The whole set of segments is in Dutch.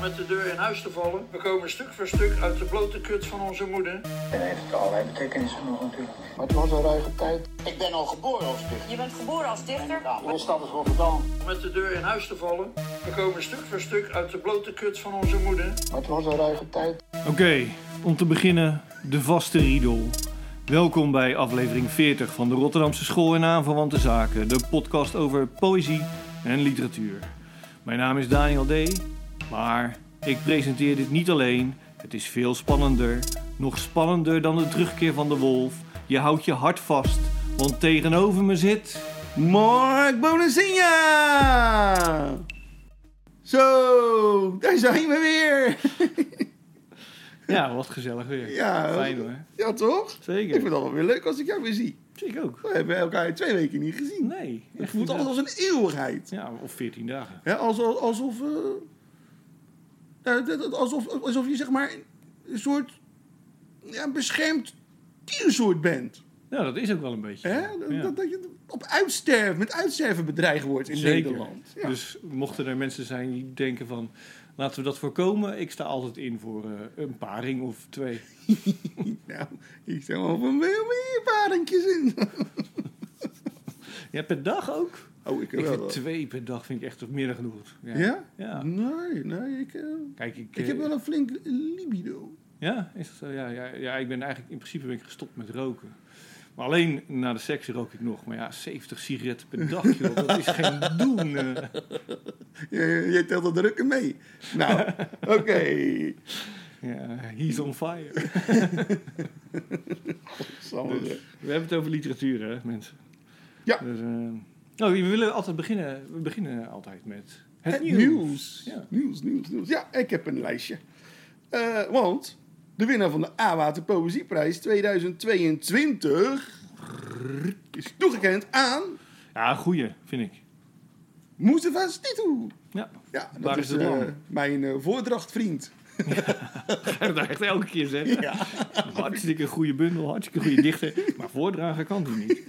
met de deur in huis te vallen. We komen stuk voor stuk uit de blote kut van onze moeder. En heeft allerlei betekenissen nog natuurlijk. Maar het was een ruige tijd. Ik ben al geboren als dichter. Je bent geboren als dichter? Ja, mijn stad is Rotterdam. Met de deur in huis te vallen. We komen stuk voor stuk uit de blote kut van onze moeder. Maar het was een ruige tijd. Oké, om te beginnen de vaste riedel. Welkom bij aflevering 40 van de Rotterdamse School en Aanverwante Zaken, de podcast over poëzie en literatuur. Mijn naam is Daniel D. Maar ik presenteer dit niet alleen. Het is veel spannender. Nog spannender dan de terugkeer van de wolf. Je houdt je hart vast, want tegenover me zit. Mark Bonazinha! Zo, daar zijn we weer. Ja, wat gezellig weer. Ja, Fijn hoor. Ja, toch? Ik Zeker. vind het wel weer leuk als ik jou weer zie. Ik ook. We hebben elkaar twee weken niet gezien. Nee, Het voelt altijd als een eeuwigheid. Ja, of 14 dagen. Ja, alsof, alsof, eh, alsof, alsof je zeg maar een soort ja, beschermd diersoort bent. Ja, dat is ook wel een beetje. Hè? Dat, Ja. dat, dat je op uitsterven, met uitsterven bedreigd wordt in Zeker. Nederland. Ja. Dus mochten er mensen zijn die denken van... laten we dat voorkomen. Ik sta altijd in voor eh, een paring of twee. Nou, ik zeg wel van veel meer parentjes in. Ja, per dag ook? Oh, ik Ik wel. vind twee per dag vind ik echt meer dan genoeg. Ja? Ja? Ja. Nee, nee, ik, eh, Kijk, ik... ik eh, heb wel een flink libido. Ja, is dat zo? Ja, ja, ja, ik ben eigenlijk... In principe ben ik gestopt met roken. Maar alleen na de seks rook ik nog. Maar ja, 70 sigaretten per dag, joh. Dat is geen doen. eh. Je, je telt de drukken mee. Nou, oké. Ja, he's on fire. Dus, we hebben het over literatuur, hè, mensen. Ja. Dus, eh, oh, we willen altijd beginnen. We beginnen altijd met het, Het nieuws. nieuws. Ja. Nieuws, nieuws, nieuws. Ja, ik heb een lijstje. Eh, want de winnaar van de A-Water Poëzieprijs 2022 is toegekend aan Ja, goeie, vind ik. Mustafa Stitu. Ja, Ja, dat Waar is is lam? mijn eh, voordrachtvriend. Ik dat echt elke keer zeggen. Ja. Hartstikke goede bundel, hartstikke goede dichter. Maar voordragen kan hij niet.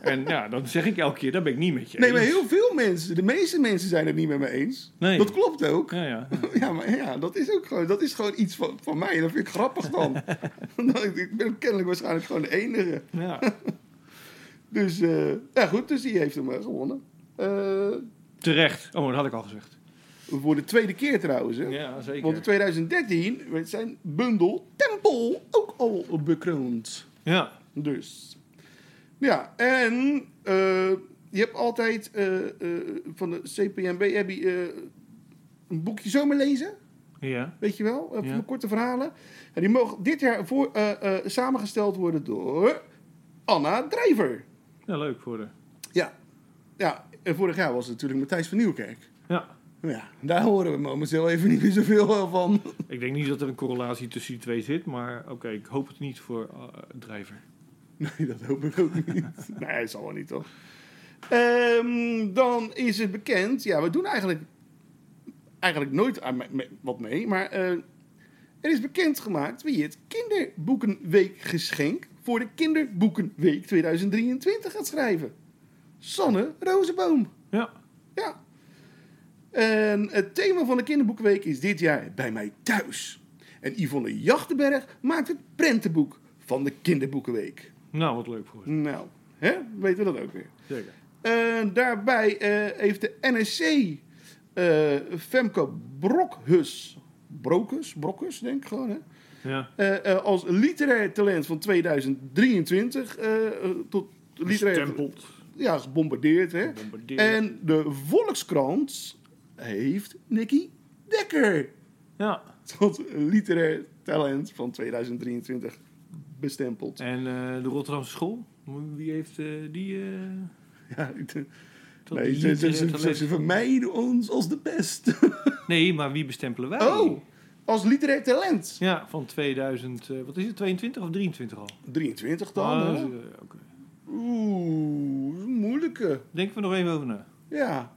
En ja, dan zeg ik elke keer, daar ben ik niet met je Nee, maar heel veel mensen, de meeste mensen zijn het niet met me eens. Nee. Dat klopt ook. Ja, ja. Ja, maar ja, dat is ook gewoon, dat is gewoon iets van, van mij. En dat vind ik grappig dan. Ik ben kennelijk waarschijnlijk gewoon de enige. ja. Dus, eh, ja goed, dus die heeft hem eh, gewonnen. Eh, Terecht. Oh, dat had ik al gezegd. Voor de tweede keer trouwens. Hè? Ja, zeker. Want in 2013 werd zijn bundel Tempel ook al bekroond. Ja, Dus. Ja, en eh, je hebt altijd eh, eh, van de CPNB heb je, een boekje zomaar lezen. ja. Weet je wel? Eh, Ja. Van korte verhalen. En die mogen dit jaar voor, samengesteld worden door Anna Drijver. Ja, leuk voor de... Ja. Ja, en vorig jaar was het natuurlijk Matthijs van Nieuwkerk. Ja. Ja, daar horen we momenteel even niet meer zoveel eh, van. Ik denk niet dat er een correlatie tussen die twee zit, maar oké, ik hoop het niet voor eh, drijver. Nee, dat hoop ik ook niet. nee, dat zal wel niet, toch? Ehm, dan is het bekend. Ja, we doen eigenlijk, eigenlijk nooit aan me- me- wat mee. Maar eh, er is bekendgemaakt wie het Kinderboekenweekgeschenk voor de Kinderboekenweek 2023 gaat schrijven. Sanne Rozenboom. Ja. Ja. En het thema van de Kinderboekenweek is dit jaar bij mij thuis. En Yvonne Jachtenberg maakt het prentenboek van de Kinderboekenweek. Nou, wat leuk voor ze. Nou, hè? weten we dat ook weer. Zeker. En daarbij eh, heeft de NSC eh, Femke Brokhus, Brokus, Brokus denk ik gewoon, hè? Ja. Eh, als literair talent van 2023 eh, eh, tot literair Stempeld. ja, gebombardeerd. Hè? Gebombardeerd. En de Volkskrant heeft Nicky Dekker Ja. tot literair talent van 2023 bestempeld. En eh, de Rotterdamse school? Wie heeft eh, die... eh, Ja, nee, ze, ze, vermijden ons als de pest. Nee, maar wie bestempelen wij? Oh, als literair talent. Ja, van 2000... eh, wat is het, 22 of 23 al? 23 dan, Ah, eh. Oeh, moeilijke. Denken we nog even over na. Ja.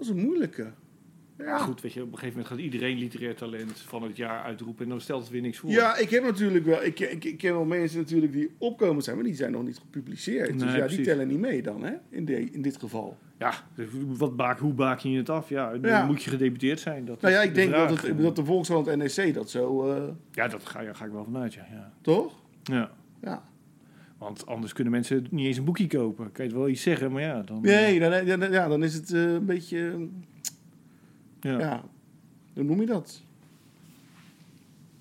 Dat is een moeilijke. Ja, goed, weet je, op een gegeven moment gaat iedereen literair talent van het jaar uitroepen en dan stelt het weer niks voor. Ja, ik heb natuurlijk wel. Ik, ik, ik ken wel mensen natuurlijk die opkomen zijn, maar die zijn nog niet gepubliceerd. dus ja, die tellen niet mee dan, hè? In, de, in dit geval. Ja, wat baak, hoe baak je het af? Ja, dan Ja. moet je gedeputeerd zijn. Dat Nou ja, de ik denk dat, het, dat de Volkskrant en NEC dat zo, eh, Ja, dat ga, ja, ga ik wel vanuit, ja. ja. toch? ja. Ja. Want anders kunnen mensen niet eens een boekje kopen. Kan je het wel iets zeggen, maar ja, dan... Nee, dan, dan, ja, dan is het eh, een beetje, Ja. ja, hoe noem je dat?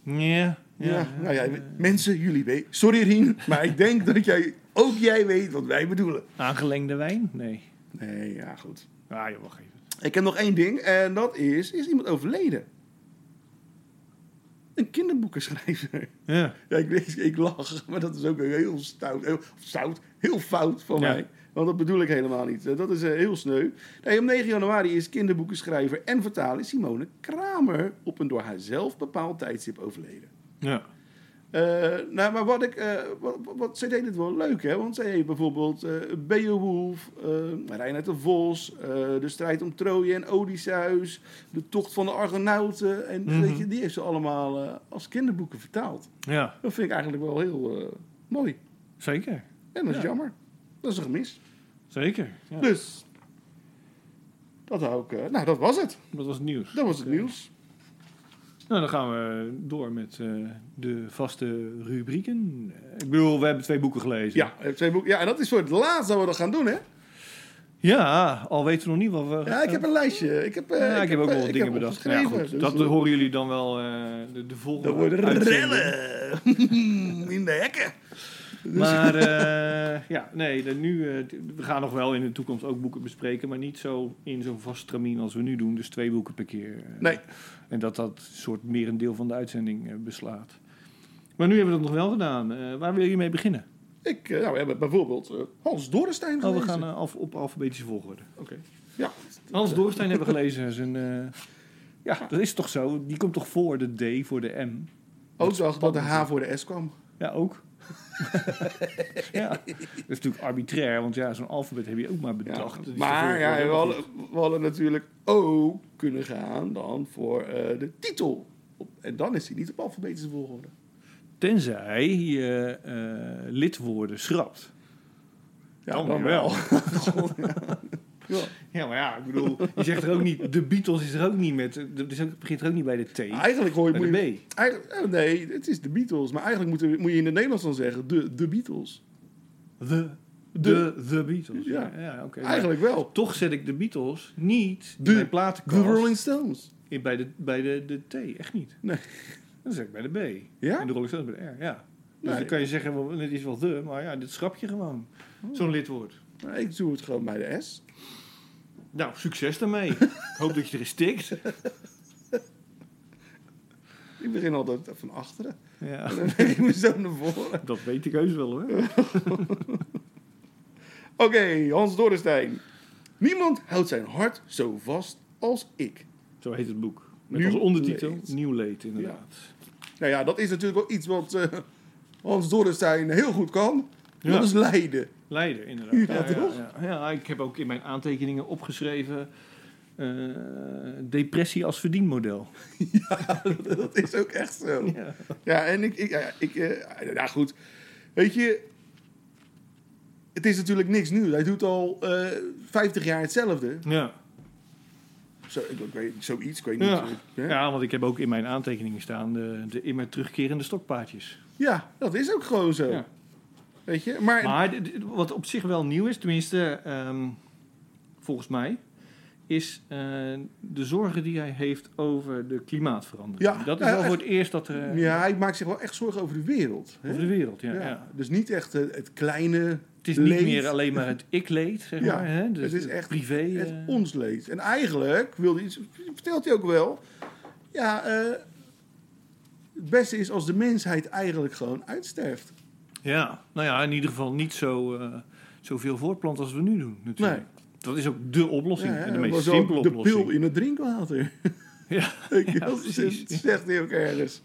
Ja. Ja, nou ja, mensen, jullie weten. Sorry Rien, maar ik denk dat jij, ook jij weet wat wij bedoelen. Aangelengde wijn? Nee. Nee, ja, goed. Ah, ja, wacht even. Ik heb nog één ding en dat is, is iemand overleden? Een kinderboekenschrijver. Ja. Ja, ik, ik, ik lach, maar dat is ook heel stout, heel, stout, heel fout van Ja. mij. Want dat bedoel ik helemaal niet. Eh, Dat is eh, heel sneu. Nee, op 9 januari is kinderboekenschrijver en vertaler Simone Kramer op een door haar zelf bepaald tijdstip overleden. Ja. Eh, nou, maar wat ik, eh, wat, wat, zij deed het wel leuk, hè? Want zij heeft bijvoorbeeld eh Beowulf, Reinhard de Vos, de strijd om Troje en Odysseus, de tocht van de Argonauten. En Mhm. weet je, die heeft ze allemaal als kinderboeken vertaald. Ja, Dat vind ik eigenlijk wel heel mooi. zeker. En dat is Ja. jammer. Dat is een gemis. Zeker. Ja. Dus, dat eh, nou, dat was het. Dat was het nieuws. Dat was het nieuws. Nou, dan gaan we door met eh, de vaste rubrieken. Ik bedoel, we hebben twee boeken gelezen. Ja, eh, twee boeken. ja, en dat is voor het laatst dat we dat gaan doen, hè? Ja, al weten we nog niet wat we... Ja, ik heb een lijstje. Ik heb, eh, Ja, ik, heb ook eh, wel wat ik dingen bedacht. Ja, goed, Dus, dat eh, horen jullie dan wel eh, de, de volgende Dat worden rellen in de hekken. Maar eh, ja, nee, de, nu, eh, we gaan nog wel in de toekomst ook boeken bespreken, maar niet zo in zo'n vast stramien als we nu doen. Dus twee boeken per keer. eh. Nee. En dat dat soort meer een deel van de uitzending beslaat. Maar nu hebben we dat nog wel gedaan. Waar wil je mee beginnen? Ik, nou, we hebben bijvoorbeeld Hans Dorrestein Oh, gelezen. we gaan af, op alfabetische volgorde. Oké. Ja. Hans Doorstein hebben we gelezen. Zijn, ja, dat is toch zo? Die komt toch voor de D, voor de M? Ook zag dat de H voor de S kwam. Ja, ook. ja, dat is natuurlijk arbitrair, want ja, zo'n alfabet heb je ook maar bedacht. Maar ja, we hadden, we hadden natuurlijk ook kunnen gaan dan voor eh, de titel. En dan is hij niet op alfabetische volgorde. Tenzij je eh, lidwoorden schrapt. Ja, Dan dan wel. wel. ja. Ja, maar ja, ik bedoel, je zegt er ook niet, de Beatles is er ook niet met, het ook- het begint er ook niet bij de T, Eigenlijk hoor je... Moet de je B. eigenlijk, eh, nee, het is de Beatles. Maar eigenlijk moet, moet je in het Nederlands dan zeggen de, de Beatles. De, de, de Beatles. Ja. Ja, ja oké. maar Eigenlijk wel. Toch zet ik de Beatles niet in De- De platenkast Rolling Stones. in- bij, de, bij de, de T, echt niet. Nee. Dan zeg ik bij de B. Ja? En de Rolling Stones bij de R, ja. Dus Nee. dan kan je zeggen, het is wel de, maar ja, dit schrap je gewoon. Oh. Zo'n lidwoord. Nou, ik doe het gewoon bij de S. Nou, succes daarmee. Ik hoop dat je erin stikt. Ik begin altijd van achteren. Ja, En dan neem ik me zo naar voren. dat weet ik heus wel hoor. Oké, Hans Dorrestein. Niemand houdt zijn hart zo vast als ik. Zo heet het boek. Met Nieuw als ondertitel leed. Nieuw leed, inderdaad. Nou ja, dat is natuurlijk wel iets wat eh, Hans Dorrestein heel goed kan. Ja. Dat is lijden. Leider, inderdaad. Ja, Ja, ja, ja. Ja, ik heb ook in mijn aantekeningen opgeschreven... eh, depressie als verdienmodel. dat is ook echt zo. Ja. Ja, en ik... ik, ja, ik eh, nou goed, weet je... Het is natuurlijk niks nieuws. Hij doet al eh 50 jaar hetzelfde. Ja. Zo, ik, ik weet, zoiets, ik weet Ja. niet. hè? ja, want ik heb ook in mijn aantekeningen staan... de, de immer terugkerende stokpaardjes. ja, dat is ook gewoon zo. Ja. Weet je? Maar, wat op zich wel nieuw is, tenminste ehm, volgens mij, is eh, de zorgen die hij heeft over de klimaatverandering. Ja, dat is wel voor het eerst dat er... eh, ja, hij maakt zich wel echt zorgen over de wereld. Hè? Over de wereld, ja. Ja, ja. Dus niet echt eh, het kleine Het is niet meer alleen maar het ik-leed, zeg Ja, maar. Hè? Dus het is echt privé. het ons leed. En eigenlijk wilde iets, vertelt hij ook wel. Ja, het beste is als de mensheid eigenlijk gewoon uitsterft. Ja, nou ja, in ieder geval niet zo, eh, zoveel voortplant als we nu doen, natuurlijk. Nee. Dat is ook de oplossing, Ja, en de meest simpele de oplossing. pil in het drinkwater. Ja, precies. zegt hij ook ergens.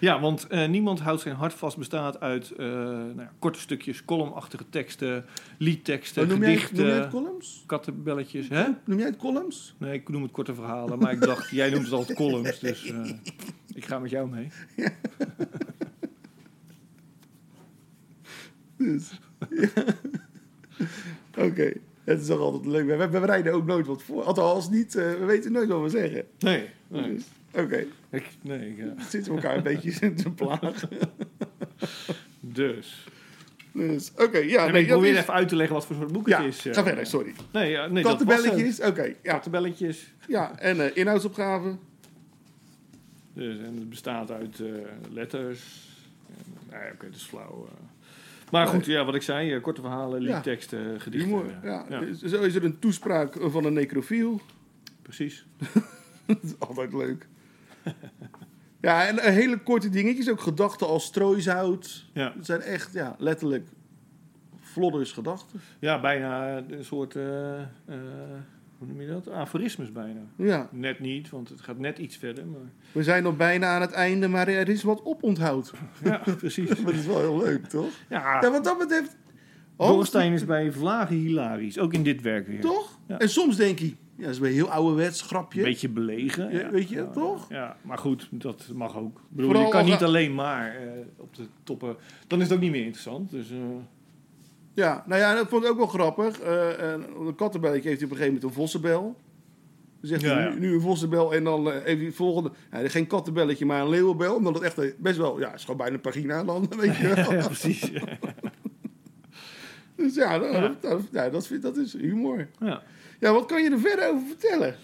Ja, want eh, niemand houdt zijn hart vast bestaat uit eh, nou ja, korte stukjes, columnachtige teksten, liedteksten, Oh, noem, jij, gedichten, noem jij het columns? kattenbelletjes. Hè? Noem jij het columns? Nee, ik noem het korte verhalen, maar ik dacht, jij noemt het altijd columns, dus ik ga met jou mee. Dus, ja. Oké, het is toch altijd leuk. We, we bereiden ook nooit wat voor. Althans, niet, eh, we weten nooit wat we zeggen. Nee, nee. Dus, Oké, Ik, nee ik, eh, zitten we elkaar een beetje te plagen. dus. Dus, oké, ja. Nee, ik probeer is- even uit te leggen wat voor soort boek Ja, het is. eh. ga verder, sorry. Nee, ja, nee. Kattenbelletjes, oké. ja, Kattenbelletjes. ja, en eh, inhoudsopgave. Dus, en het bestaat uit letters. En, nou ja, oké, het is flauw. Eh. Maar goed, ja, wat ik zei, eh, korte verhalen, Ja. liedteksten, gedichten. Humor. eh, Ja. ja, Dus Zo is er een toespraak van een necrofiel. precies. Dat is altijd leuk. ja, en eh, hele korte dingetjes. Ook gedachten als strooisout. Ja. Het zijn echt, ja, letterlijk flodders gedachten. ja, bijna een soort, eh, eh, hoe noem je dat? Aforismes bijna. Ja, Net niet, want het gaat net iets verder. Maar... we zijn nog bijna aan het einde, maar er is wat oponthoud. Ja, precies. Maar dat is wel heel leuk, toch? Ja, Ja, wat dat betreft... Dorrestein is bij Vlagen hilarisch. Ook in dit werk weer. Toch? Ja. En soms denk je, ja, dat is een heel ouderwets grapje. Een beetje belegen. Ja, weet je, toch? Ja, maar goed, dat mag ook. Ik bedoel, Vooral je kan niet alleen maar eh, op de toppen. Dan is het ook niet meer interessant. Dus, eh, Ja, nou ja, dat vond ik ook wel grappig. Eh, en een kattenbelletje heeft hij op een gegeven moment een vossenbel. Dan zegt Ja, hij nu, nu een vossenbel en dan eh, heeft hij het volgende... Ja, geen kattenbelletje, maar een leeuwenbel. Omdat het echt eh, best wel... Ja, het is gewoon bijna een pagina dan, weet je wel. ja, precies. Dus ja, dat, Ja. Dat, ja, dat, vind, dat is humor. ja. Ja, wat kan je er verder over vertellen?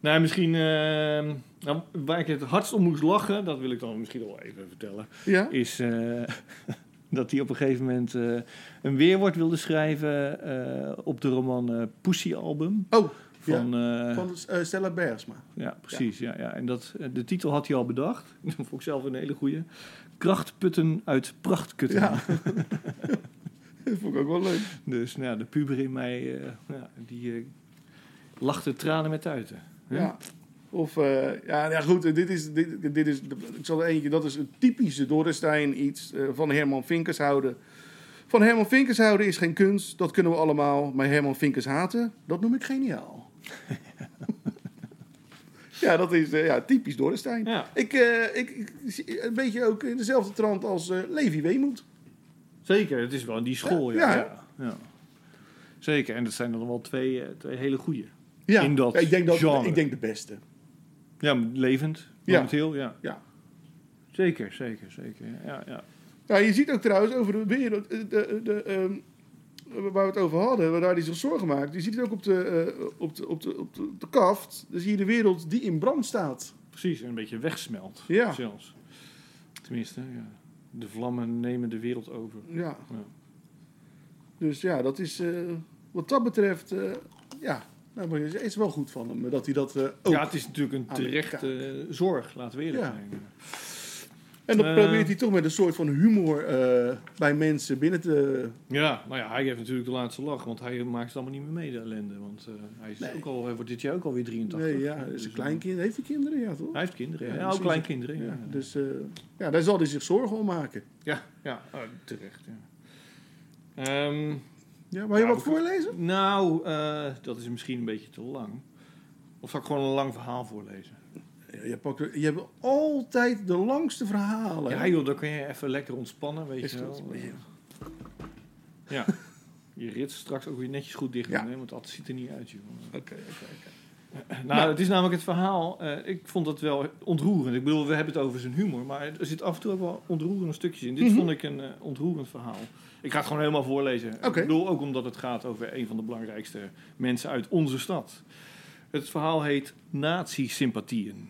Nou, misschien eh, nou, waar ik het hardst om moest lachen, dat wil ik dan misschien wel even vertellen, Ja? is eh, dat hij op een gegeven moment eh, een weerwoord wilde schrijven eh, op de roman eh Pussy Album. Oh, Van, eh, van Stella Bergsma. Ja, precies. Ja. Ja, En dat, de titel had hij al bedacht. Dat vond ik zelf een hele goeie. Krachtputten uit prachtkutten. Ja. dat vond ik ook wel leuk. Dus nou, ja, de puber in mij, ja, die lachte tranen met tuiten. Hè? Ja. Of, eh, ja, ja, goed, dit is, dit, dit is, ik zal er eentje, dat is een typische Dorrestein iets eh, van Herman Vinkers houden. Van Herman Vinkers houden is geen kunst, dat kunnen we allemaal. Maar Herman Vinkers haten, dat noem ik geniaal. ja, dat is eh, ja, typisch Dorrestein. Ja. Ik, ik, ik een beetje ook in dezelfde trant als Levi Weemoed. Zeker, het is wel in die school. Ja, Ja. Zeker, en dat zijn dan wel twee, twee hele goeie. Ja, In dat ik denk dat, genre. Ik denk de beste. Ja, levend, momenteel, ja. Ja. Zeker, zeker, zeker. Ja, ja. Ja, je ziet ook trouwens over de wereld, eh, de, de, de, ehm, waar we het over hadden, waar hij zich zorgen maakt. Je ziet het ook op de, eh, op de, op de, op de, op de kaft. Dan zie je de wereld die in brand staat. Precies, en een beetje wegsmelt Ja. zelfs. Tenminste, ja. de vlammen nemen de wereld over. Ja. Ja. Dus ja, dat is eh, wat dat betreft, ja, nou, maar het is wel goed van hem dat hij dat eh, ook. Ja, het is natuurlijk een terechte zorg, laten we eerlijk Ja. zijn. en dan eh, probeert hij toch met een soort van humor eh, bij mensen binnen te. Ja, nou ja, hij heeft natuurlijk de laatste lach, want hij maakt het allemaal niet meer mee, de ellende. Want eh, hij, is Nee. ook al, hij wordt dit jaar ook alweer 83. Nee, ja, Dus, zijn eh, kleinkinderen. Heeft hij kinderen? Ja, toch? Hij heeft kinderen, ja. Ook kleinkinderen. Ja, dus eh, ja, daar zal hij zich zorgen om maken. ja, ja oh, terecht. Ja. Ehm, Ja, wil je wat voorlezen? nou, eh, dat is misschien een beetje te lang. Of zal ik gewoon een lang verhaal voorlezen? Ja, je, pakt, je hebt altijd de langste verhalen. Ja joh, dan kun je even lekker ontspannen, weet Is je wel. Ja. Je rits straks ook weer netjes goed dicht Ja. hè, want dat ziet er niet uit, joh. Oké, oké, oké. Nou, het is namelijk het verhaal. eh, ik vond het wel ontroerend. Ik bedoel, we hebben het over zijn humor, maar er zit af en toe ook wel ontroerende stukjes in. Dit Mhm. vond ik een eh, ontroerend verhaal. Ik ga het gewoon helemaal voorlezen. Ik bedoel ook omdat het gaat over een van de belangrijkste mensen uit onze stad. Het verhaal heet Nazi-sympathieën.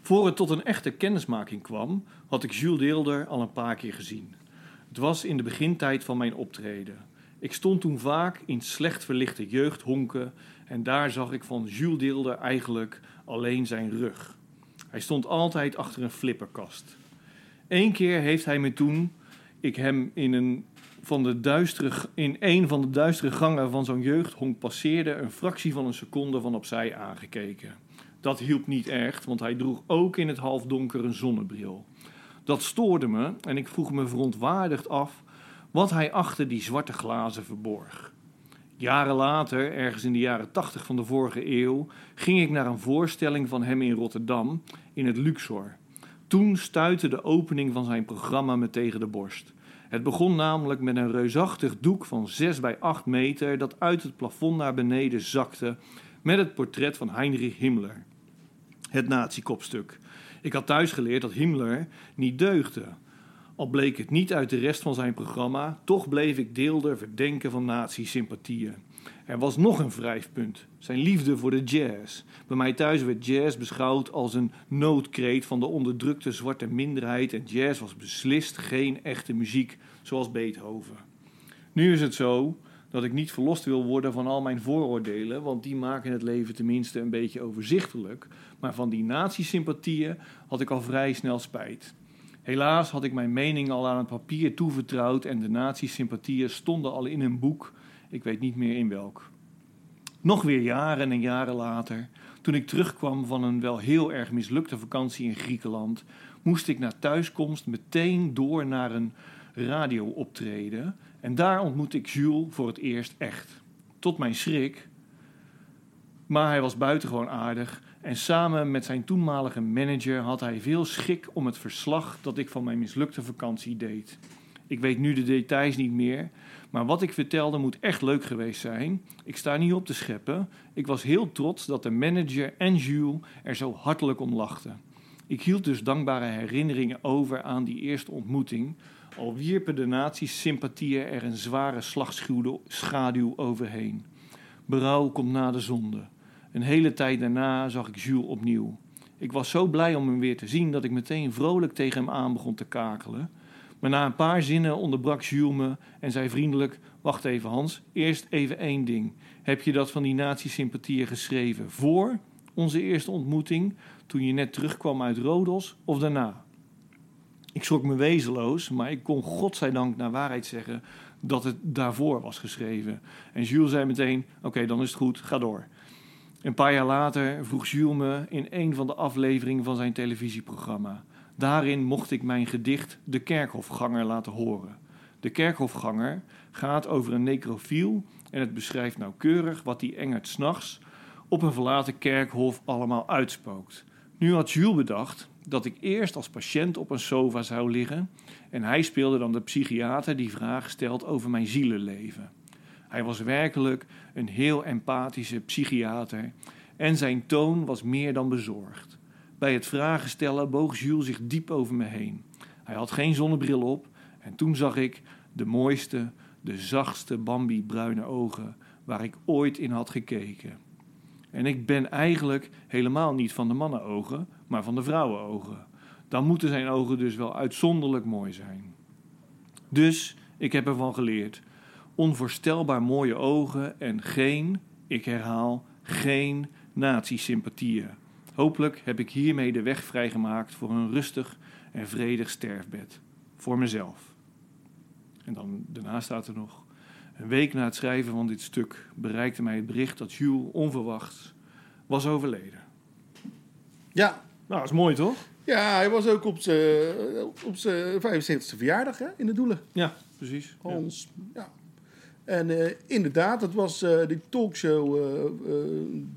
Voor het tot een echte kennismaking kwam, had ik Jules Deelder al een paar keer gezien. Het was in de begintijd van mijn optreden. Ik stond toen vaak in slecht verlichte jeugdhonken en daar zag ik van Jules Deelder eigenlijk alleen zijn rug. Hij stond altijd achter een flipperkast. Eén keer heeft hij me toen, ik hem in een van de duistere, in een van de duistere gangen van zo'n jeugdhonk passeerde, een fractie van een seconde van opzij aangekeken. Dat hielp niet echt, want hij droeg ook in het halfdonker een zonnebril. Dat stoorde me en ik vroeg me verontwaardigd af wat hij achter die zwarte glazen verborg. Jaren later, ergens in de jaren tachtig van de vorige eeuw, ging ik naar een voorstelling van hem in Rotterdam in het Luxor. Toen stuitte de opening van zijn programma me tegen de borst. Het begon namelijk met een reusachtig doek van 6 bij 8 meter dat uit het plafond naar beneden zakte met het portret van Heinrich Himmler. Het nazi-kopstuk. Ik had thuis geleerd dat Himmler niet deugde. Al bleek het niet uit de rest van zijn programma, toch bleef ik deelder verdenken van nazi-sympathieën. Er was nog een wrijfpunt: zijn liefde voor de jazz. Bij mij thuis werd jazz beschouwd als een noodkreet van de onderdrukte zwarte minderheid en jazz was beslist geen echte muziek zoals Beethoven. Nu is het zo dat ik niet verlost wil worden van al mijn vooroordelen, want die maken het leven tenminste een beetje overzichtelijk. Maar van die nazi-sympathieën had ik al vrij snel spijt. Helaas had ik mijn mening al aan het papier toevertrouwd en de nazi-sympathieën stonden al in een boek, ik weet niet meer in welk. Nog weer jaren en jaren later, toen ik terugkwam van een wel heel erg mislukte vakantie in Griekenland, moest ik na thuiskomst meteen door naar een radio-optreden en daar ontmoette ik Jules voor het eerst echt. Tot mijn schrik. Maar hij was buitengewoon aardig en samen met zijn toenmalige manager had hij veel schik om het verslag dat ik van mijn mislukte vakantie deed. Ik weet nu de details niet meer, maar wat ik vertelde moet echt leuk geweest zijn. Ik sta niet op te scheppen. Ik was heel trots dat de manager en Jules er zo hartelijk om lachten. Ik hield dus dankbare herinneringen over aan die eerste ontmoeting, al wierpen de nazi's sympathieën er een zware slagschaduw overheen. Berouw komt na de zonde. Een hele tijd daarna zag ik Jules opnieuw. Ik was zo blij om hem weer te zien dat ik meteen vrolijk tegen hem aan begon te kakelen. Maar na een paar zinnen onderbrak Jules me en zei vriendelijk: Wacht even, Hans, eerst even één ding. Heb je dat van die nazi-sympathieën geschreven voor onze eerste ontmoeting, toen je net terugkwam uit Rodos, of daarna? Ik schrok me wezenloos, maar ik kon godzijdank naar waarheid zeggen dat het daarvoor was geschreven. En Jules zei meteen: Oké, dan is het goed, ga door. Een paar jaar later vroeg Jules me in een van de afleveringen van zijn televisieprogramma. Daarin mocht ik mijn gedicht De Kerkhofganger laten horen. De Kerkhofganger gaat over een necrofiel en het beschrijft nauwkeurig wat die engert s'nachts op een verlaten kerkhof allemaal uitspookt. Nu had Jules bedacht dat ik eerst als patiënt op een sofa zou liggen en hij speelde dan de psychiater die vragen stelt over mijn zielenleven. Hij was werkelijk een heel empathische psychiater en zijn toon was meer dan bezorgd. Bij het vragen stellen boog Jules zich diep over me heen. Hij had geen zonnebril op en toen zag ik de mooiste, de zachtste Bambi-bruine ogen waar ik ooit in had gekeken. En ik ben eigenlijk helemaal niet van de mannenogen, maar van de vrouwenogen. Dan moeten zijn ogen dus wel uitzonderlijk mooi zijn. Dus ik heb ervan geleerd. Onvoorstelbaar mooie ogen en geen, ik herhaal, geen nazi-sympathieën. Hopelijk heb ik hiermee de weg vrijgemaakt voor een rustig en vredig sterfbed. Voor mezelf. En dan daarna staat er nog. Een week na het schrijven van dit stuk bereikte mij het bericht dat Jules onverwachts was overleden. Ja. Nou, dat is mooi toch? Ja, hij was ook op zijn op zijn 75ste verjaardag hè, in de Doelen. Ja, precies. Ja. Hans. Ja. En eh, inderdaad, dat was eh, die talkshow eh eh,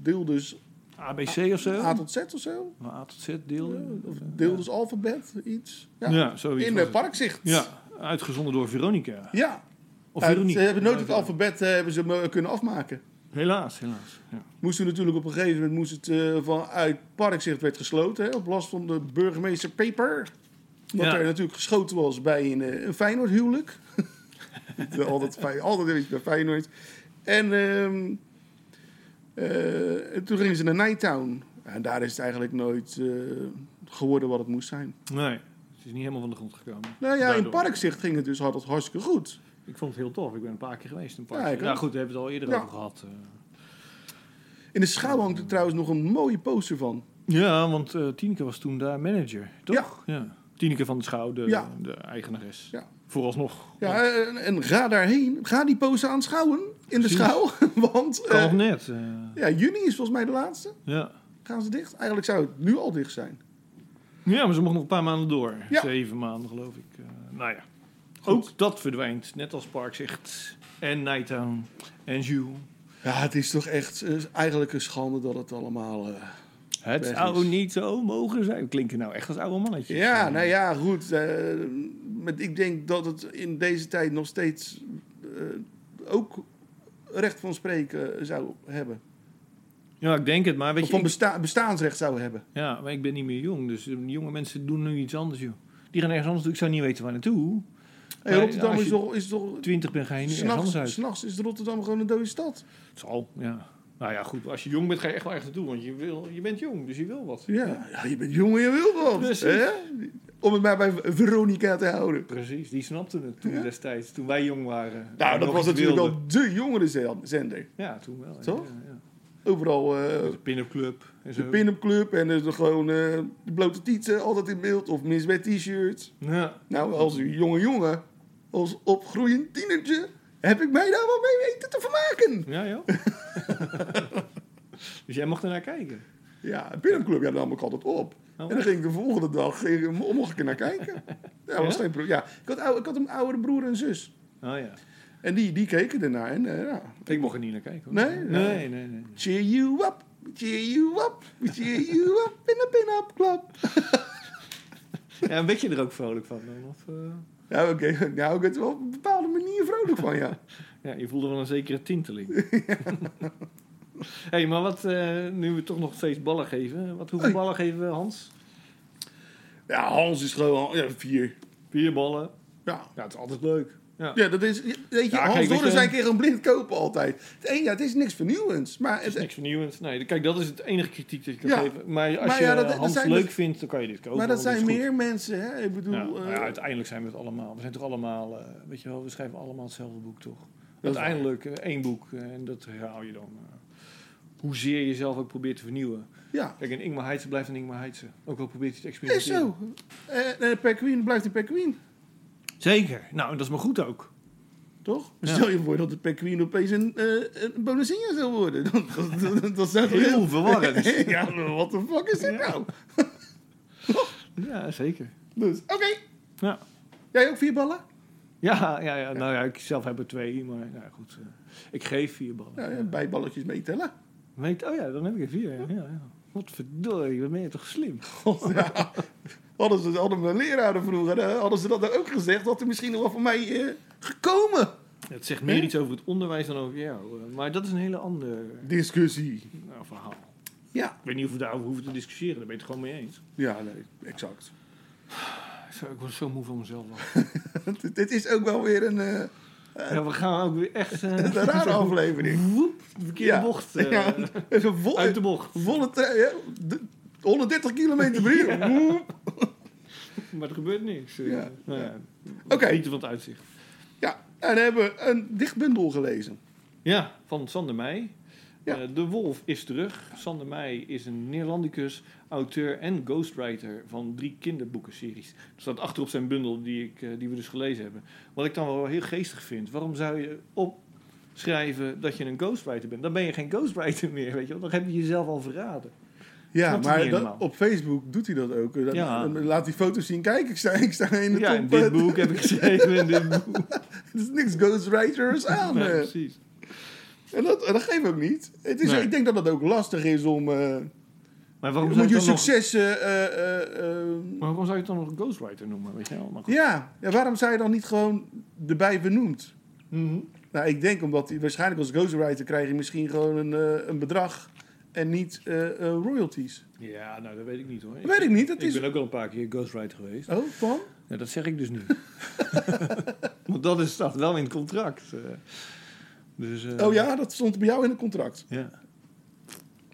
deel dus ABC of zo? A tot Z of zo. Nou, A tot Z deel. Of deel dus alfabet, iets. Ja, Ja, zoiets. in. Parkzicht. Ja, uitgezonden door Veronica. Ja. Of Ja, Veronique. ze hebben nooit het alfabet hebben ze kunnen afmaken. Helaas, helaas. Ja. Moesten natuurlijk op een gegeven moment moest het vanuit Parkzicht werd gesloten. Hè, op last van de burgemeester Peper. Ja. er natuurlijk geschoten was bij een, een Feyenoord huwelijk. altijd, altijd een beetje bij Feyenoord. En eh, en toen gingen ze naar Nighttown. En daar is het eigenlijk nooit eh, geworden wat het moest zijn. Nee, het is niet helemaal van de grond gekomen. Nou ja, in. Parkzicht ging het dus altijd hartstikke goed. Ik vond het heel tof. Ik ben een paar keer geweest in park. Ja, ook. goed, daar hebben we het al eerder Ja. over gehad. eh. In de schouw hangt er trouwens nog een mooie poster van. Ja, want eh Tineke was toen daar manager, toch? Ja. Tineke van de Schouw, de, Ja. de eigenares. Ja. Vooralsnog. Ja, en, en ga daarheen. Ga die poster aanschouwen in de schouw. Want Kan eh, nog net. eh, ja, juni is volgens mij de laatste. ja. gaan ze dicht? Eigenlijk zou het nu al dicht zijn. Ja, maar ze mogen nog een paar maanden door. Ja. Zeven maanden geloof ik. Eh, nou ja. Goed. Ook dat verdwijnt. Net als Parkzicht en Nighttown en Jules. Ja, het is toch echt eh, eigenlijk een schande dat het allemaal... eh, Het zou niet zo mogen zijn. Klinken nou echt als oude mannetjes. Ja, nou ja, goed. Eh, maar ik denk dat het in deze tijd nog steeds eh, ook recht van spreken zou hebben. Ja, ik denk het. Maar weet Of je, van besta- bestaansrecht zou hebben. ja, maar ik ben niet meer jong. Dus de jonge mensen doen nu iets anders, joh. Die gaan ergens anders doen. Ik zou niet weten waar naartoe. Hey, Maar Rotterdam is toch... Is toch Twintig ben, ga je ergens anders uit. s'nachts is Rotterdam gewoon een dode stad. Het zal, ja. Nou ja, goed. Als je jong bent, ga je echt wel ergens naartoe. Want je, wil, je bent jong, dus je wil wat. Ja, ja je bent jong en je wil wat. Precies. Hè? Om het maar bij Veronica te houden. Precies, die snapten het toen destijds. Toen wij jong waren. Nou, dat was natuurlijk wel de jongere zender. Ja, toen wel. ja, Toch? Ja, ja. Overal eh, De pin-up club en zo. de pin-up club en dus gewoon eh, de blote tieten altijd in beeld. Of misbed t-shirts. Ja. Nou, als een jonge jongen, als opgroeiend tienertje, heb ik mij daar wel mee weten te vermaken. Ja, joh. dus jij mocht er naar kijken. Ja, de pin-up club, ja, daar nam ik altijd op. Oh, en dan ging ik de volgende dag mocht ik er naar kijken. Ja, was geen ja. Ik, had, ik had een oudere broer en zus. Oh ja. En die, die keken ernaar. En, eh, ja. Ik mocht er niet naar kijken. Hoor. Nee? Nee, nee, nee. Cheer you up, cheer you up, cheer you up in de pin-up club. Ja, werd je er ook vrolijk van dan? Of, eh? Ja, oké. Nou, ik werd er wel op een bepaalde manier vrolijk van, ja. Ja, je voelde wel een zekere tinteling. hey, maar wat, eh, nu we toch nog steeds ballen geven. Wat, hoeveel Hey. ballen geven we, Hans? Ja, Hans is gewoon ja, vier. Vier ballen. Ja. Ja, het is altijd leuk. Ja. Ja, dat is, weet je, Ja, Hans Dorren je- zijn keer gewoon blind kopen altijd. Het, een, ja, het is niks vernieuwends, maar Het is het, niks vernieuwends. Nee, kijk, dat is het enige kritiek dat je kan Ja. geven. Maar als Maar je ja, dat- Hans leuk dus- vindt, dan kan je dit kopen. maar dat zijn meer mensen, hè? Ik bedoel, eh, ja, uiteindelijk zijn we het allemaal. We zijn toch allemaal, eh, weet je wel, we schrijven allemaal hetzelfde boek, toch? Uiteindelijk eh, één boek eh, en dat herhaal je dan. Eh. hoezeer je jezelf ook probeert te vernieuwen. ja, Kijk, en Ingmar Heitse blijft een Ingmar Heitse. Ook al probeert hij te is experimenteren. zo. Eh eh, per Queen blijft een per Queen, Zeker. Nou, en dat is maar goed ook. toch? Ja. Stel je voor dat de per Queen opeens een, eh een zou worden. Dat, dat, dat, dat zou toch Heel verwarrend. ja, wat de fuck is dit Ja. nou? Ja, zeker. Dus, oké. Ja. Jij ook vier ballen? Ja, ja, ja, nou ja, ik zelf heb er twee, maar nou ja, goed. eh, ik geef vier ballen. Ja, ja, bijballetjes meetellen. Weet, oh ja, dan heb ik er vier. Ja, ja. Wat verdorie, wat ben je toch slim. Ja. Hadden ze hadden mijn leraren vroeger, hadden ze dat dan ook gezegd, had er misschien nog wel van mij eh, gekomen. Het zegt meer Hè? iets over het onderwijs dan over jou. eh, Maar dat is een hele ander Discussie. nou, verhaal. Ja. Ik weet niet of we daarover hoeven te discussiëren, daar ben je het gewoon mee eens. Ja, nee, exact. Zo, Ik word zo moe van mezelf. Dit is ook wel weer een, eh, Ja, we gaan ook weer echt... eh, een rare aflevering. Woep, de verkeerde Ja. bocht. eh, Ja, even vol, Uit de bocht. volle ja, de- 130 kilometer per uur. Maar er gebeurt niks. eh. Ja. Nou ja, Oké. Genieten van het uitzicht. Ja, en dan hebben we een dichtbundel gelezen. Ja, van Sander Meij. Ja. Eh, de Wolf is terug. Sander Meij is een Neerlandicus, auteur en ghostwriter van drie kinderboekenseries. Er staat achter op zijn bundel die, ik, eh, die we dus gelezen hebben. Wat ik dan wel heel geestig vind. Waarom zou je opschrijven dat je een ghostwriter bent? Dan ben je geen ghostwriter meer, weet je wel. Dan heb je jezelf al verraden. Ja, maar dat- op Facebook doet hij dat ook. Dan, Ja. dan laat hij foto's zien. Kijk, ik sta, ik sta in de ja, top. dit boek heb ik geschreven. In dit boek. Er is niks ghostwriters aan. Nee, eh. precies. En dat, en dat geeft ook niet. Het is, Nee. Ik denk dat het ook lastig is om... eh Maar waarom moet zou je, je het dan nog, succes... eh, eh, maar waarom zou je het dan nog een ghostwriter noemen? Weet je wel? Ja. ja, waarom zou je dan niet gewoon erbij benoemd? Mhm. Nou, ik denk omdat hij waarschijnlijk als ghostwriter krijg je misschien gewoon een, een bedrag en niet royalties. Ja, nou dat weet ik niet hoor. Dat weet ik niet. Dat Ik is... ben ook al een paar keer ghostwriter geweest. Oh, van? Ja, dat zeg ik dus nu. Want dat is, staat wel in het contract. eh. Dus, eh, Oh ja, dat stond bij jou in het contract. Ja,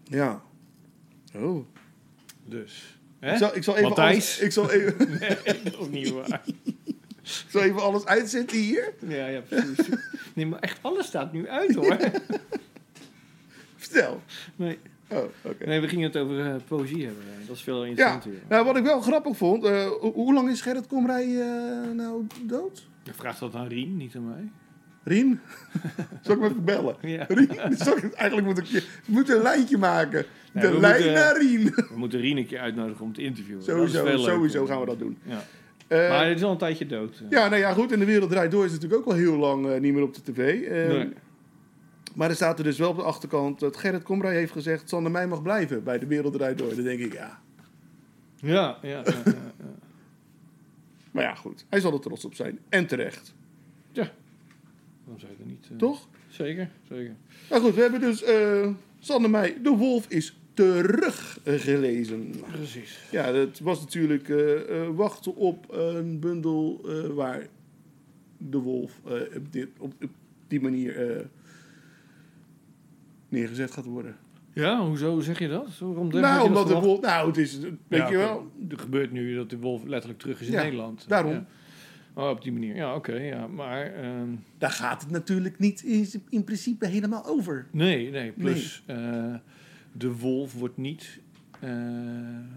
Ja. Oh. dus. Hè? Ik zal, ik zal even Matthijs? alles, ik zal even, Nee, dat is niet waar. ik zal even alles uitzetten hier. Ja, ja, precies. Nee, maar echt alles staat nu uit hoor. Vertel. Nee, Oh, oké. nee we gingen het over eh, poëzie hebben. Dat is veel Ja, interessanter. nou, wat ik wel grappig vond, eh, ho- hoe lang is Gerrit Komrij eh, nou dood? Je vraagt dat aan Rien, niet aan mij. Rien? Zal ik hem even bellen? Ja. Rien? Zal ik- eigenlijk moet ik je moet een lijntje maken. Nee, De lijn moeten- naar Rien. We moeten Rien een keer uitnodigen om te interviewen. Sowieso, sowieso gaan we dat doen. Ja. Eh, maar het is al een tijdje dood. ja, nou ja, goed. En de wereld draait door is natuurlijk ook al heel lang eh, niet meer op de tv. Eh, Nee. Maar er staat er dus wel op de achterkant dat Gerrit Komrij heeft gezegd... Sander mij mag blijven bij de wereld draait door. Dan denk ik. Ja, ja, ja, ja, ja. Maar ja, goed. Hij zal er trots op zijn. En terecht. Waarom zou je niet... eh, Toch? Zeker, zeker. Nou goed, we hebben dus eh Sander Meij, De Wolf is teruggelezen. Precies. Ja, dat was natuurlijk eh, wachten op een bundel waar De Wolf op, dit, op, op die manier neergezet gaat worden. Ja, hoezo zeg je dat? Waarom nou, dat omdat De? Wolf... Nou, het is... Weet Ja, je wel... Er gebeurt nu dat de wolf letterlijk terug is in Ja, Nederland. daarom. Ja. Oh, op die manier. Ja, oké. ja. Maar ehm, Daar gaat het natuurlijk niet in, in principe helemaal over. nee, nee. Plus, eh, de wolf wordt niet eh,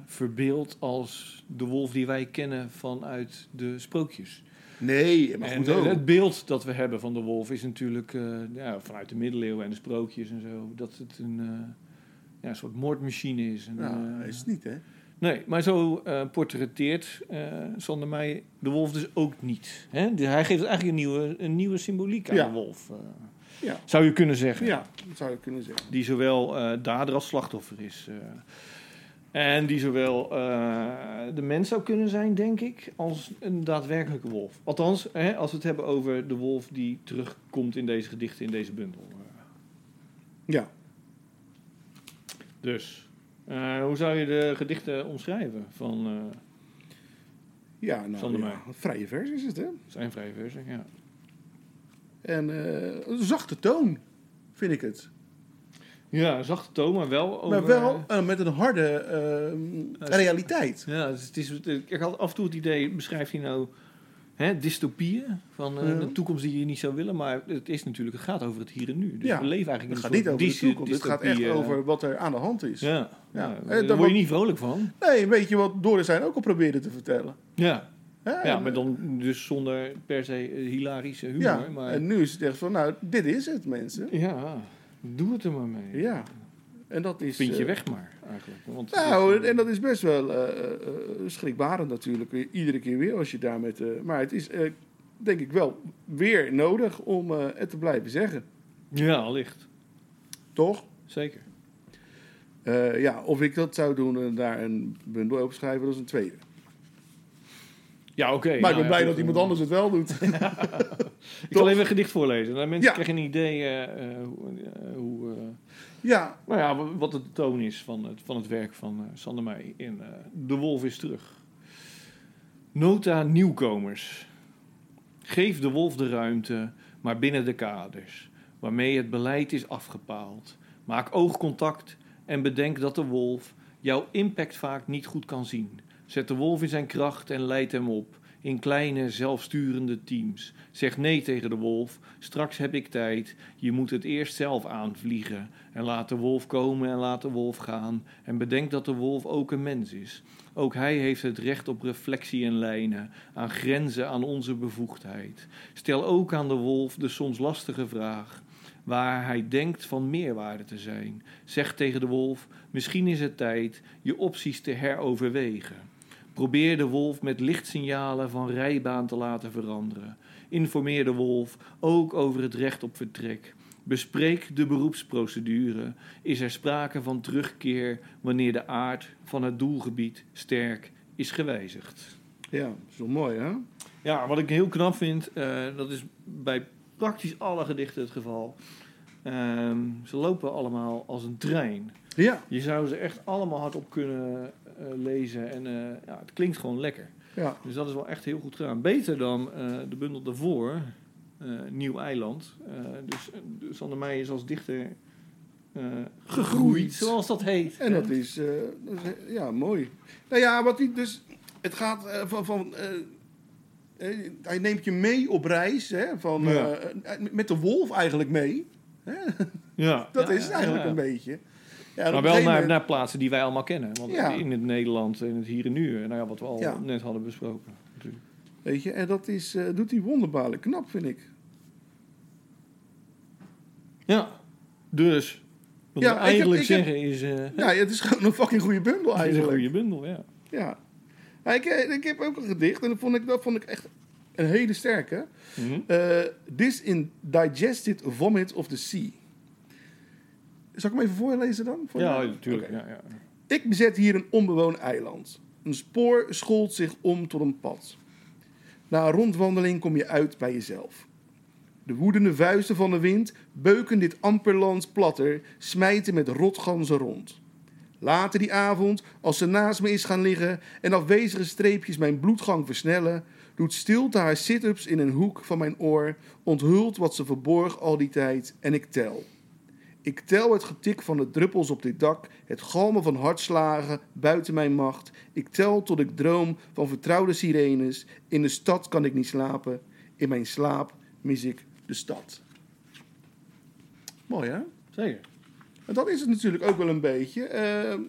verbeeld als de wolf die wij kennen vanuit de sprookjes. Nee, maar En goed ook. het beeld dat we hebben van de wolf is natuurlijk eh, ja, vanuit de middeleeuwen en de sprookjes en zo. Dat het een, ja, een soort moordmachine is. En, Nou, is het niet, hè? Nee, maar zo eh, portretteert eh Sander mij de wolf dus ook niet. Hè? Dus hij geeft eigenlijk een nieuwe, een nieuwe symboliek aan Ja. de wolf. eh, Ja. Zou je kunnen zeggen. Ja, zou je kunnen zeggen. Die zowel dader als slachtoffer is. en die zowel de mens zou kunnen zijn, denk ik, als een daadwerkelijke wolf. Althans, hè, als we het hebben over de wolf die terugkomt in deze gedichten, in deze bundel. Ja. Dus, eh, hoe zou je de gedichten omschrijven van eh, Ja, nou, ja, een vrije vers is het, hè? zijn vrije versie? Ja. En eh, een zachte toon, vind ik het. Ja, zachte toon, maar wel over... Maar wel met een harde realiteit. Ja, dus het is, ik had af en toe het idee, beschrijft hij nou hè, dystopieën van eh, Ja. de toekomst die je niet zou willen, maar het is natuurlijk, het gaat over het hier en nu. Dus Ja. we leven eigenlijk Het gaat niet over de toekomst. Het gaat echt eh, over wat er aan de hand is. Ja, Ja. ja. Eh, daar word je niet vrolijk van. Nee, een beetje wat Doris zijn ook al probeerde te vertellen. Ja, ja maar dan dus zonder per se eh, hilarische humor. ja, maar, en nu is het echt van, nou, dit is het, mensen. ja, doe het er maar mee. Ja. En dat is... Vind je eh, weg maar, eigenlijk. Want Nou, is, en dat is best wel eh, eh, eh, schrikbarend natuurlijk. Iedere keer weer als je daar met... eh, maar het is, eh, denk ik wel, weer nodig om eh, het te blijven zeggen. Ja, allicht. Toch? Zeker. Eh, ja, of ik dat zou doen en daar een bundel over schrijven, dat is een tweede. Ja, oké. maar ik nou ben ja, blij dat iemand eh, anders het wel doet. Ik zal even een gedicht voorlezen. Dan mensen Ja. krijgen een idee eh, eh, hoe... eh, hoe eh, ja, nou ja, wa- wat de toon is van het, van het werk van eh, Sander Meij in eh, De Wolf is terug. Nota nieuwkomers. Geef de wolf de ruimte, maar binnen de kaders, waarmee het beleid is afgepaald. Maak oogcontact en bedenk dat de wolf jouw impact vaak niet goed kan zien. Zet de wolf in zijn kracht en leid hem op in kleine, zelfsturende teams. Zeg nee tegen de wolf. Straks heb ik tijd. Je moet het eerst zelf aanvliegen. En laat de wolf komen en laat de wolf gaan. En bedenk dat de wolf ook een mens is. Ook hij heeft het recht op reflectie en lijnen, aan grenzen aan onze bevoegdheid. Stel ook aan de wolf de soms lastige vraag waar hij denkt van meerwaarde te zijn. Zeg tegen de wolf: misschien is het tijd je opties te heroverwegen. Probeer de wolf met lichtsignalen van rijbaan te laten veranderen. Informeer de wolf ook over het recht op vertrek. Bespreek de beroepsprocedure. Is er sprake van terugkeer wanneer de aard van het doelgebied sterk is gewijzigd? ja, dat is wel mooi, hè? Ja, wat ik heel knap vind, eh, dat is bij praktisch alle gedichten het geval. Ehm, ze lopen allemaal als een trein. Ja, Je zou ze echt allemaal hardop kunnen lezen en eh, ja, het klinkt gewoon lekker. ja. Dus dat is wel echt heel goed gedaan. Beter dan eh, de bundel daarvoor, eh, Nieuw Eiland. Eh, dus eh, Sander Meij is als dichter eh, gegroeid, zoals dat heet. En dat is, eh, dat is, eh, ja, mooi. Nou ja, wat hij dus, het gaat eh, van, van eh, eh, hij neemt je mee op reis, hè, van, Ja. eh, met de wolf eigenlijk mee. Hè? Ja, Dat ja, is het eigenlijk ja. een beetje. Ja, Maar wel naar, plaatsen die wij allemaal kennen. Want Ja. in het Nederland, in het hier en nu, nou ja, wat we al Ja. net hadden besproken. natuurlijk. Weet je, en dat is, eh, doet hij wonderbaarlijk knap, vind ik. Ja, dus. Wat Ja, we ik heb- eigenlijk heb- zeggen is... eh Ja, het is gewoon een fucking goede bundel het is een eigenlijk. goede bundel, ja. Ja. Ja, ik, eh, ik heb ook een gedicht en dat vond ik, dat vond ik echt een hele sterke. Mhm. This Indigested Vomit of the Sea. Zal ik hem even voorlezen dan? Voor Ja, natuurlijk. Ja, ja. Ik bezet hier een onbewoond eiland. Een spoor schold zich om tot een pad. Na een rondwandeling kom je uit bij jezelf. De woedende vuisten van de wind beuken dit amperlands platter, smijten met rotganzen rond. Later die avond, als ze naast me is gaan liggen en afwezige streepjes mijn bloedgang versnellen, doet stilte haar sit-ups in een hoek van mijn oor, onthult wat ze verborg al die tijd en ik tel. Ik tel het getik van de druppels op dit dak, het galmen van hartslagen buiten mijn macht. Ik tel tot ik droom van vertrouwde sirenes. In de stad kan ik niet slapen. In mijn slaap mis ik de stad. Mooi hè? Zeker. En dat is het natuurlijk ook wel een beetje. Ehm,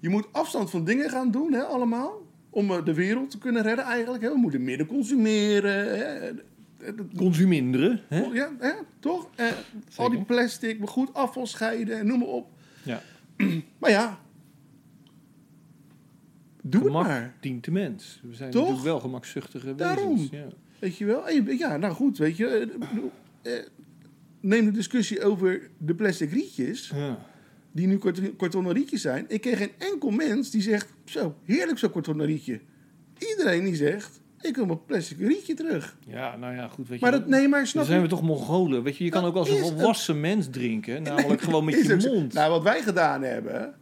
je moet afstand van dingen gaan doen, hè, allemaal. Om eh, de wereld te kunnen redden eigenlijk. Hè. We moeten minder consumeren. Hè. Consuminderen, hè? Ja, hè, toch? Eh, al die plastic, maar goed afval scheiden en noem maar op. Ja. Maar ja, doe Gemak het maar. dient de mens. We zijn Toch? natuurlijk wel gemakzuchtige Daarom. wezens. Ja. Weet je wel? Ja, nou goed, weet je. eh, eh, neem de discussie over de plastic rietjes, Ja. die nu kart- kartonnen rietjes zijn. Ik ken geen enkel mens die zegt, zo, heerlijk zo'n kartonnen rietje. Iedereen die zegt, ik wil mijn plastic rietje terug. ja, nou ja, goed. Weet Maar je, dat, nee, maar dan snap zijn we toch Mongolen. Weet je, je kan ook als een volwassen mens drinken. Namelijk gewoon met je mond. Nou, wat wij gedaan hebben,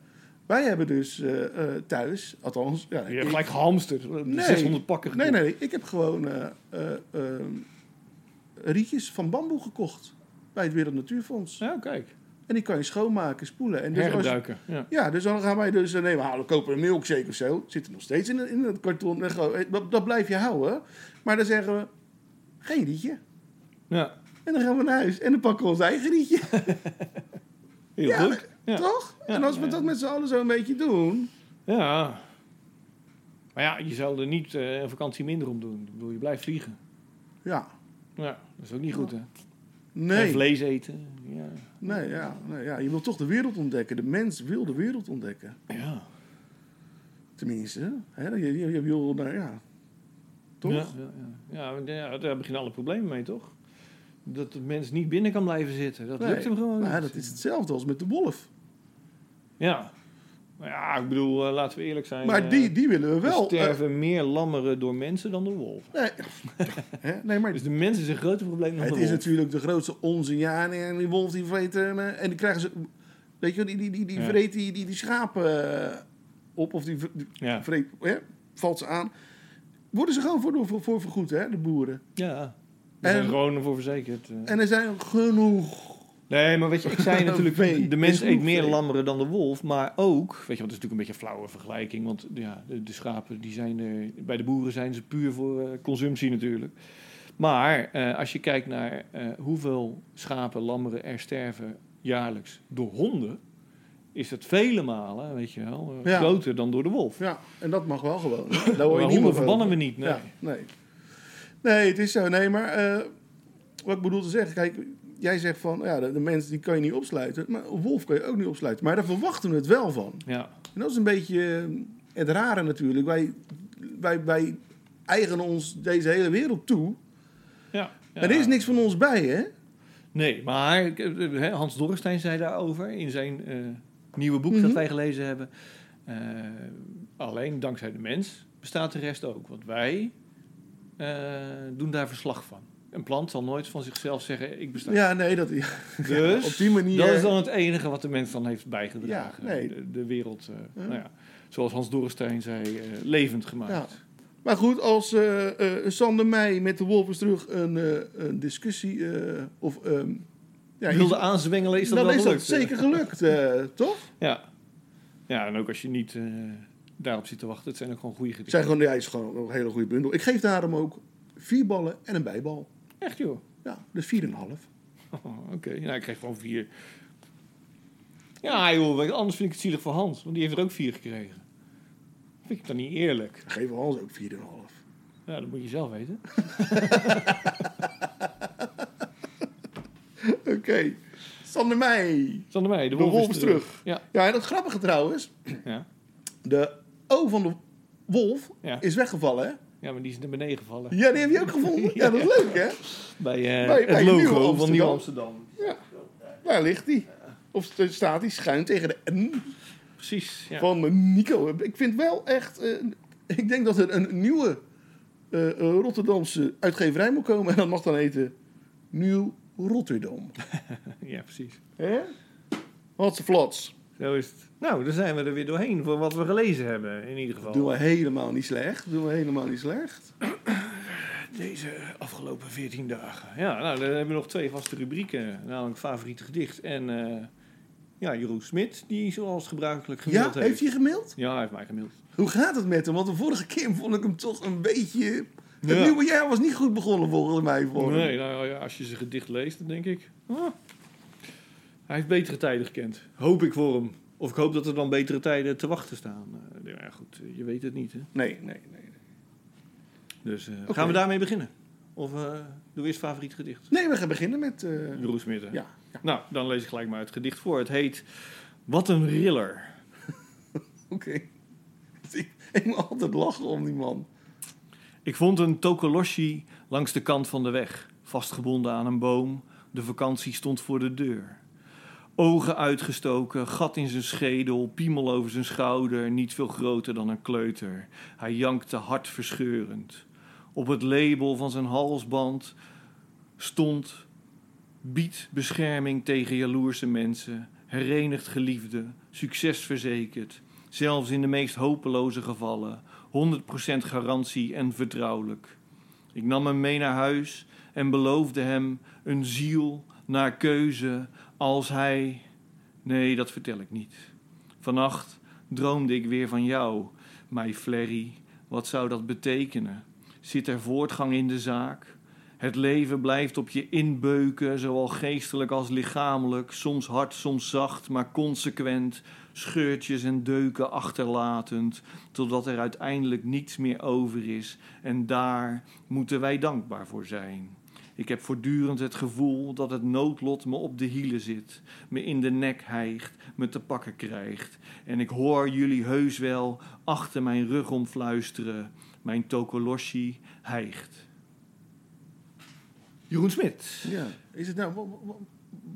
wij hebben dus eh, eh, thuis, althans... Ja, je hebt gelijk gehamsterd. Nee. 600 pakken Nee, gekocht. nee, ik heb gewoon eh, eh, eh, rietjes van bamboe gekocht bij het Wereld Natuurfonds. Ja, kijk. En die kan je schoonmaken, spoelen. En dus als- Hergebruiken. Ja. ja, dus dan gaan wij dus, eh, nee, we halen, kopen een milkshake of zo. Zit er nog steeds in, in het karton. Eh, dat, dat blijf je houden. Maar dan zeggen we, geen rietje. ja. En dan gaan we naar huis en dan pakken we ons eigen rietje. Heel Ja, goed. Ja. Toch? En als we dat met z'n allen zo een beetje doen... Ja. Maar ja, je zou er niet eh, een vakantie minder om doen. Ik bedoel, je blijft vliegen. Ja, Ja, dat is ook niet goed, hè? En nee. vlees eten. Ja. Nee, ja, nee, ja, je wil toch de wereld ontdekken. De mens wil de wereld ontdekken. Ja. Tenminste, hè? Je, je, je wil, nou ja, toch? Ja, ja, ja. daar beginnen alle problemen mee, toch? Dat de mens niet binnen kan blijven zitten. Dat Nee. lukt hem gewoon Nou, ja, niet. dat is hetzelfde als met de wolf. Ja. Ja, ik bedoel, eh, laten we eerlijk zijn. Maar eh, die, die willen we er wel. sterven meer lammeren door mensen dan door wolven. eh, nee, hè? nee, maar Dus de mens is een groter probleem dan het de is wolf. natuurlijk de grootste onzin. Ja, nee, en die wolf die vreet... eh, en die krijgen ze... Weet je, die, die, die, die Ja. vreet die, die, die schapen eh, op. Of die, die Ja. vreet, hè? valt ze aan. Worden ze gewoon voor, voor, voor vergoed, hè, de boeren. Ja. We zijn En- gewoon ervoor verzekerd. eh. En er zijn genoeg... Nee, maar weet je, ik zei natuurlijk, de mens eet meer lammeren dan de wolf. Maar ook, weet je, wat is natuurlijk een beetje een flauwe vergelijking. Want ja, de, de schapen, die zijn er, bij de boeren zijn ze puur voor eh, consumptie natuurlijk. Maar eh, als je kijkt naar eh, hoeveel schapen, lammeren er sterven jaarlijks door honden... is het vele malen, weet je wel, eh, Ja. groter dan door de wolf. Ja, en dat mag wel gewoon. Daar hoor je honden over. verbannen we niet, nee. Ja, nee. Nee, het is zo. Nee, maar eh, wat ik bedoel te zeggen, kijk, jij zegt van, ja, de, de mens die kan je niet opsluiten, maar wolf kan je ook niet opsluiten. Maar daar verwachten we het wel van. Ja, En dat is een beetje eh, het rare natuurlijk. Wij, wij, wij eigenen ons deze hele wereld toe. ja. er is niks van ons bij, hè? Nee, maar eh, Hans Dorrestein zei daarover in zijn eh, nieuwe boek Mhm. dat wij gelezen hebben. Alleen dankzij de mens bestaat de rest ook. Want wij doen daar verslag van. Een plant zal nooit van zichzelf zeggen, ik besta. Ja, nee, dat, ja, Dus op die manier. dat is dan het enige wat de mens dan heeft bijgedragen. Ja, nee. de, de wereld, eh, nou ja, zoals Hans Dorrestein zei, eh, levend gemaakt. Ja. Maar goed, als eh Sander Meij met de Wolvers terug een, een discussie of... ehm ja, Wilde aanzwengelen is dat dan wel is dat gelukt. zeker gelukt, toch? Ja. ja, en ook als je niet daarop zit te wachten. Het zijn ook gewoon goede Het gedichten. zijn gewoon, ja, is gewoon een hele goede bundel. Ik geef daarom ook vier ballen en een bijbal. Echt joh. Ja, dus vier en een half. Oh, Oké, nou, ik kreeg gewoon vier. Ja, joh, anders vind ik het zielig voor Hans, want die heeft er ook vier gekregen. Vind ik dan niet eerlijk? Dan geven we Hans ook vier en een half. Ja, dat moet je zelf weten. Oké. Oké. Sander Meij. Sander Meij, de De wolf, wolf is terug. Ja, Ja, en dat grappige trouwens. ja. De O van de wolf Ja. is weggevallen, hè? Ja, maar die is naar beneden gevallen. Ja, die heb je ook gevonden. Ja, dat is leuk, hè? Bij, eh, Bij- bij het Nieuw logo van Amsterdam. Nieuw Amsterdam. Ja. Daar ligt hij. Of staat hij schuin tegen de N Precies, ja. van Nico. Ik vind wel echt... eh, ik denk dat er een nieuwe eh, Rotterdamse uitgeverij moet komen. En dat mag dan heten Nieuw Rotterdam. ja, precies. Hè? Wat ze flats. Zo is het. Nou, dan zijn we er weer doorheen voor wat we gelezen hebben, in ieder geval. Doen we helemaal niet slecht. Doen we helemaal niet slecht. Deze afgelopen 14 dagen. Ja, nou, dan hebben we nog twee vaste rubrieken. Namelijk favoriete gedicht en eh, ja, Jeroen Smit, die zoals gebruikelijk Ja, gemaild heeft. heeft hij gemaild? Ja, hij heeft mij gemaild. Hoe gaat het met hem? Want de vorige keer vond ik hem toch een beetje... Het Ja. nieuwe jaar was niet goed begonnen volgens mij voor hem. Nee, nou ja, als je zijn gedicht leest, dan denk ik... ah, hij heeft betere tijden gekend. Hoop ik voor hem. Of ik hoop dat er dan betere tijden te wachten staan. Eh, ja, goed, je weet het niet, hè. Nee, nee, nee. Dus eh, gaan we daarmee beginnen? Of eh doe eerst favoriet gedicht? Nee, we gaan beginnen met... eh, Jeroen Smit, ja, ja. Nou, dan lees ik gelijk maar het gedicht voor. Het heet Wat een riller. Oké. Ik, ik moet altijd lachen om die man. Ik vond een tokoloshi langs de kant van de weg, vastgebonden aan een boom. De vakantie stond voor de deur. Ogen uitgestoken, gat in zijn schedel, piemel over zijn schouder, niet veel groter dan een kleuter. Hij jankte hartverscheurend. Op het label van zijn halsband stond: Bied bescherming tegen jaloerse mensen, herenigd geliefde, succesverzekerd. Zelfs in de meest hopeloze gevallen, 100% garantie en vertrouwelijk. Ik nam hem mee naar huis en beloofde hem een ziel naar keuze als hij. Nee, dat vertel ik niet. Vannacht droomde ik weer van jou, my Flerry. Wat zou dat betekenen? Zit er voortgang in de zaak? Het leven blijft op je inbeuken, zowel geestelijk als lichamelijk, soms hard, soms zacht, maar consequent, scheurtjes en deuken achterlatend, totdat er uiteindelijk niets meer over is. En daar moeten wij dankbaar voor zijn. Ik heb voortdurend het gevoel dat het noodlot me op de hielen zit, me in de nek hijgt, me te pakken krijgt. En ik hoor jullie heus wel achter mijn rug om fluisteren. Mijn tokoloshi hijgt. Jeroen Smit. Ja. Is het nou...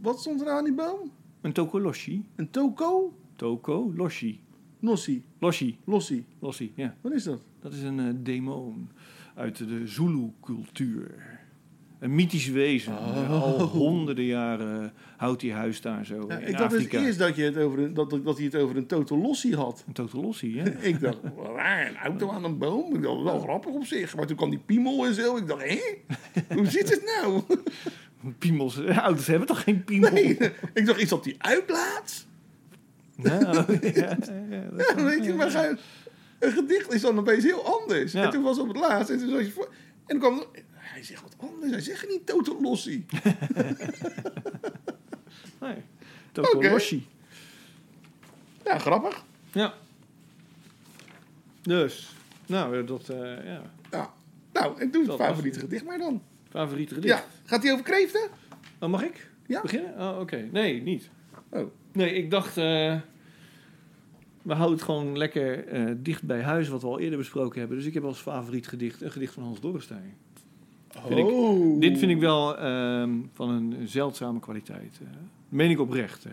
Wat, stond er aan die boom? Een tokoloshi. Een toko? Toko, loshi. Nossi. Loshi, Lossi. lossi, ja. Wat is dat? Dat is een eh, demon uit de Zulu-cultuur. Een mythisch wezen. Oh. Al honderden jaren houdt hij huis daar zo Ja, in ik dacht dus Afrika. eerst dat, je het over een, dat, dat hij het over een totolossi had. Een totolossi, hè? Ik dacht, waar, een auto aan een boom? Ik dacht, wel grappig op zich. Maar toen kwam die piemel en zo. Ik dacht, hé? Hoe zit het nou? Piemels. Auto's hebben toch geen piemel? Nee, ik dacht, is dat die uitlaat? Nou, ja, ja, dat- Ja, weet je, maar een gedicht is dan opeens heel anders. Ja. En toen was het op het laatst. En toen je. En dan kwam... Zegt wat anders. Hij zegt niet totolossi. nee. Totolossi. Ja, grappig. Ja. Dus, nou, dat, eh, ja. Ja. Nou, ik doe het favoriete gedicht maar dan. Favoriete gedicht. Ja. Gaat hij over kreeften? Oh, mag ik Ja. beginnen? Oh, oké. Nee, niet. Oh. Nee, ik dacht, eh, we houden het gewoon lekker eh, dicht bij huis, wat we al eerder besproken hebben. Dus ik heb als favoriet gedicht een gedicht van Hans Dorrestein. Vind ik- oh. Dit vind ik wel ehm, van een zeldzame kwaliteit. eh. meen ik oprecht.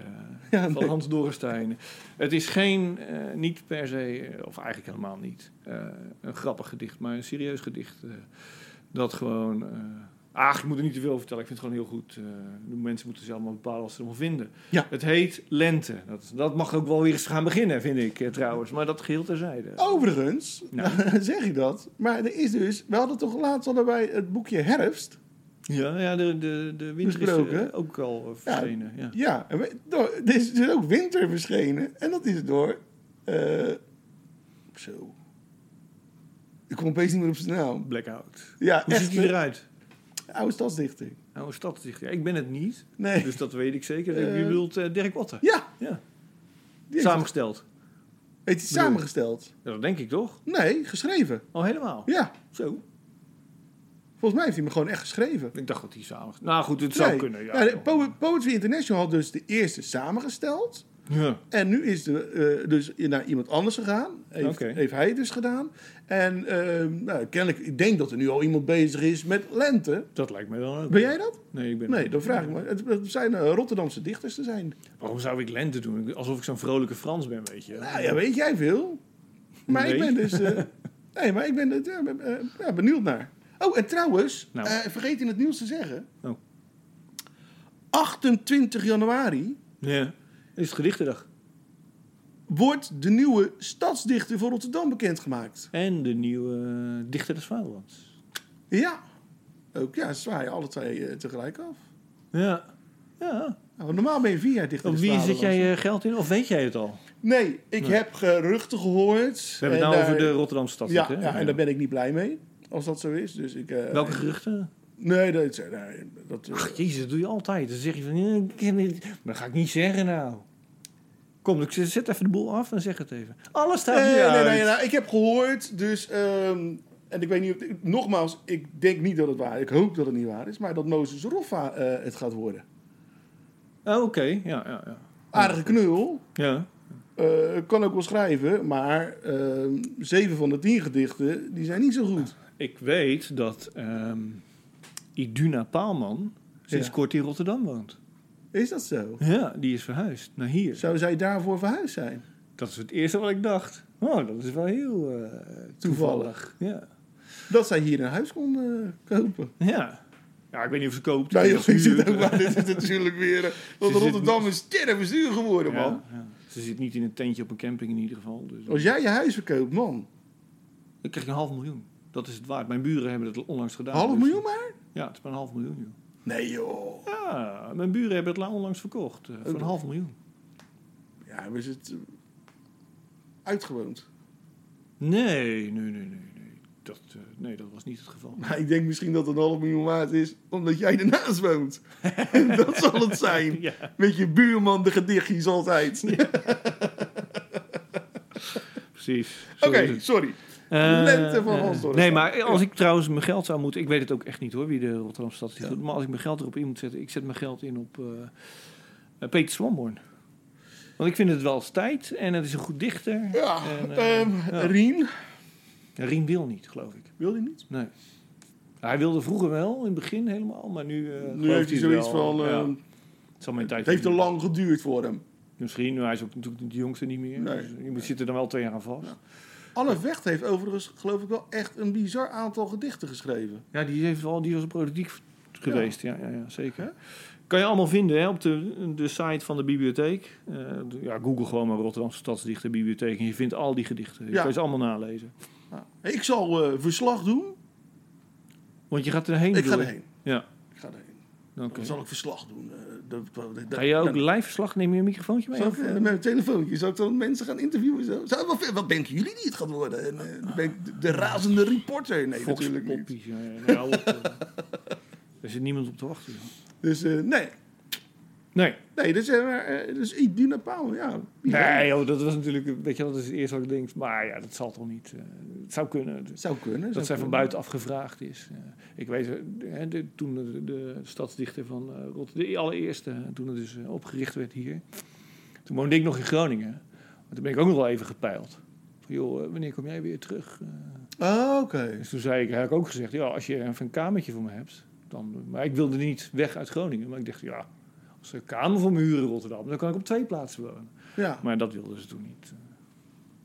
Ja, van nee. Hans Dorrestein. Het is geen, eh, niet per se, of eigenlijk helemaal niet, een grappig gedicht, maar een serieus gedicht. dat gewoon. Ach, ik moet er niet te veel over vertellen. Ik vind het gewoon heel goed. eh, de mensen moeten zelf maar bepalen wat ze ervan vinden. Ja. Het heet Lente. Dat, dat mag ook wel weer eens gaan beginnen, vind ik eh, trouwens. Maar dat geheel terzijde. Overigens, Nou. zeg ik dat. Maar er is dus... We hadden toch laatst hadden wij het boekje Herfst. Ja, ja de, de, de winter is eh, ook al verschenen. Ja. Ja, door, er is dus ook winter verschenen. En dat is door... zo. Ik kom opeens niet meer op zijn naam. Blackout. Ja, Hoe echt. ziet hij eruit? Oude stadsdichter. Een stadsdichter. Ik ben het niet, Nee. dus dat weet ik zeker. Eh. Je bedoelt eh, Dirk Otter. Ja. Ja. Samengesteld. Heeft hij samengesteld? Ja, dat denk ik toch? Nee, geschreven. Oh, helemaal? Ja. Zo. Volgens mij heeft hij me gewoon echt geschreven. Ik dacht dat hij samen... Nou goed, het zou kunnen. Ja, Ja, Poetry International had dus de eerste samengesteld. Ja. En nu is de, eh, dus naar iemand anders gegaan. Heeft, hij dus gedaan. En ehm, nou, kennelijk, ik denk dat er nu al iemand bezig is met lente. Dat lijkt me wel. Ben jij dat? Nee, ik ben Nee, dan vraag ik me. Het, het zijn eh, Rotterdamse dichters te zijn. Waarom zou ik lente doen? Alsof ik zo'n vrolijke Frans ben, weet je. Nou ja, weet jij veel. Maar ik ben dus... eh, nee, maar ik ben er benieuwd naar. Oh, en trouwens, Nou. vergeet in het nieuws te zeggen. Oh. 28 januari Ja. Is het gedichtendag. wordt de nieuwe stadsdichter voor Rotterdam bekendgemaakt. En de nieuwe eh, dichter des vaderlands. Ja. Ook ja, zwaaien alle twee eh, tegelijk af. Ja. Ja. Nou, normaal ben je vier jaar dichter Op wie vaderlands. jij je geld in? Of weet jij het al? Nee, ik heb geruchten gehoord. We hebben het nou over de Rotterdamse stad. Ja, hè? ja, en daar ben ik niet blij mee. Als dat zo is. Dus ik, eh, Welke geruchten? Nee, dat, nee, dat eh, Ach, jezus, dat doe je altijd. Dan zeg je van. Maar dat ga ik niet zeggen nou. Kom, ik zet even de boel af en zeg het even. Alles staat Nee, hier nee, uit. nee, nou, ik heb gehoord, dus... ehm, en ik weet niet of... Nogmaals, ik denk niet dat het waar is. Ik hoop dat het niet waar is. Maar dat Mozes Roffa eh, het gaat worden. Oh, oké. Ja, ja, ja. Aardige knul. Ja. eh, kan ook wel schrijven. Maar ehm, zeven van de tien gedichten, die zijn niet zo goed. Ik weet dat ehm, Iduna Paalman sinds Ja. kort in Rotterdam woont. Is dat zo? Ja, die is verhuisd naar hier. Zou zij daarvoor verhuisd zijn? Dat is het eerste wat ik dacht. Oh, dat is wel heel eh, toevallig. Ja. Dat zij hier een huis kon eh, kopen. ja. Ja, ik weet niet of ze koopt. Nee, joh, ik zit ook maar. Dit is natuurlijk weer... eh, Want Rotterdam is sterrenbestuur geworden, man. Ja, ja. Ze zit niet in een tentje op een camping in ieder geval. Dus Als jij je huis verkoopt, man. Ik krijg een half miljoen. Dat is het waard. Mijn buren hebben het onlangs gedaan. Half dus- miljoen maar? Ja, het is maar een half miljoen, joh. Nee, joh. Ja, mijn buren hebben het la- onlangs verkocht. eh, voor een half miljoen. Ja, hebben ze het eh, uitgewoond? Nee, nee, nee, nee. nee. Dat, eh, nee, dat was niet het geval. Maar ik denk misschien dat het een half miljoen waard is, omdat jij ernaast woont. dat zal het zijn. Ja. Met je buurman de gedichtjes altijd. Precies. Oké, sorry. Eh, Lente van eh, Hans Dorrestein. Nee, maar als ik trouwens mijn geld zou moeten... Ik weet het ook echt niet hoor, wie de Rotterdamse stad is. Maar als ik mijn geld erop in moet zetten... Ik zet mijn geld in op eh, eh, Peter Swanborn. Want ik vind het wel eens tijd. En het is een goed dichter. Ja, En, ja. Rien. Ja, Rien wil niet, geloof ik. Wil hij niet? Nee. Hij wilde vroeger wel, in het begin helemaal. Maar nu, eh, Nu heeft hij zoiets wel. van... Ja, ehm, het zal mijn tijd het heeft te lang geduurd voor hem. Misschien, maar hij is ook natuurlijk niet de jongste niet meer. Nee. Dus je moet- zit er dan wel twee jaar aan vast. Ja. Anne Vecht heeft overigens, geloof ik wel, echt een bizar aantal gedichten geschreven. die, heeft wel, die was productief geweest. Ja, ja, ja, zeker. Kan je allemaal vinden hè, op de, de site van de bibliotheek. Eh, ja, Google gewoon maar Rotterdamse Stadsdichter Bibliotheek. En je vindt al die gedichten. Je Ja. kan ze allemaal nalezen. Nou, ik zal eh, verslag doen. Want je gaat erheen. Ik ga erheen. Ja, Ik ga erheen. oké. Dan zal ik verslag doen. eh, Ga je ook dan- live verslag nemen? Je een microfoontje mee? Ik, eh? met mijn telefoontje, zou ik dan mensen gaan interviewen? Zo? Zou, wat, wat denken jullie die het gaat worden? En, eh, ben ik de, de razende reporter? Nee, Fox natuurlijk niet. Poppies. Ja, ja, nou, op, er zit niemand op te wachten. joh. Dus eh, nee. Nee. Nee, dus, uh, dus Iduna Paul, ja. Nee, joh, dat was natuurlijk, weet je, dat is het eerste wat ik denk. Maar ja, dat zal toch niet. eh, het zou kunnen. Het zou kunnen. dat zou zij van buitenaf gevraagd is. Eh, ik weet, eh, hè, de, toen de, de stadsdichter van Rotterdam, de allereerste, toen het dus opgericht werd hier. Toen woonde ik nog in Groningen. Maar toen ben ik ook nog wel even gepeild. Van, joh, wanneer kom jij weer terug? Oh, oké. Okay. Dus toen zei ik, heb ik ook gezegd, ja, als je even een kamertje voor me hebt. Dan, maar ik wilde niet weg uit Groningen. Maar ik dacht, ja, ze een kamer voor me huren in Rotterdam, dan kan ik op twee plaatsen wonen. Ja. Maar dat wilden ze toen niet. eh.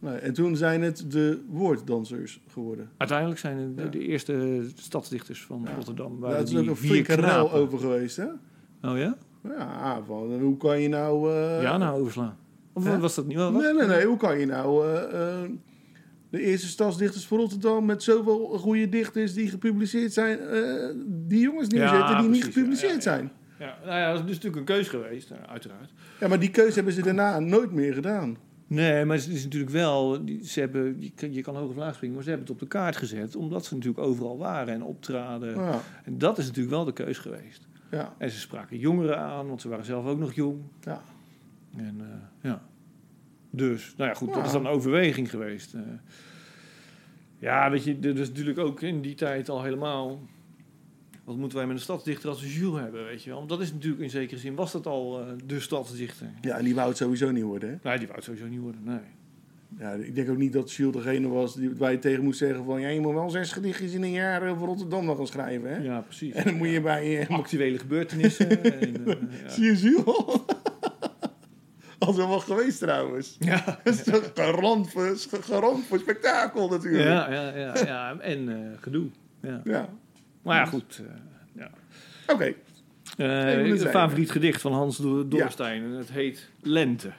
Nee, en toen zijn het de woorddansers geworden. Uiteindelijk zijn het de, ja. de, eerste stadsdichters van ja. Rotterdam. Daar is ook een flinke ruil over geweest, hè? Oh ja? Ja, van hoe kan je nou... Uh... Ja, nou overslaan. Of Hè? was dat niet wel? Nee, nee, nee. Hoe kan je nou... Uh, uh, de eerste stadsdichters van Rotterdam met zoveel goede dichters die gepubliceerd zijn, uh, die jongens neerzetten ja, die precies, niet gepubliceerd ja, ja, zijn. Ja, nou ja, dat is natuurlijk een keus geweest, uiteraard. Ja, maar die keuze hebben ze daarna nooit meer gedaan. Nee, maar het is natuurlijk wel, ze hebben, je kan hoog of laag springen, maar ze hebben het op de kaart gezet, omdat ze natuurlijk overal waren en optraden. Ja. En dat is natuurlijk wel de keus geweest. Ja. En ze spraken jongeren aan, want ze waren zelf ook nog jong. Ja. En uh, ja. Dus, nou ja, goed, dat is dan een overweging geweest. Uh, ja, weet je, er is natuurlijk ook in die tijd al helemaal wat moeten wij met een stadsdichter als Jules hebben, weet je wel. Want dat is natuurlijk in zekere zin, was dat al eh, de stadsdichter. Ja, en die wou het sowieso niet worden, hè? Nee, die wou het sowieso niet worden, nee. Ja, ik denk ook niet dat Jules degene was die, waar je tegen moest zeggen van... Ja, je moet wel zes gedichtjes in een jaar over Rotterdam nog gaan schrijven, hè? Ja, precies. En dan moet je bij... eh, Actuele gebeurtenissen. en, eh, ja. Zie je Jules? Als wel wel geweest trouwens. Ja, Dat is garant voor, voor spektakel natuurlijk. ja, ja, ja, ja. En gedoe. Ja. Maar ja, goed. eh, ja. Oké. Eh, een zijde. favoriet gedicht van Hans Do- Dorstein. En het heet Lente.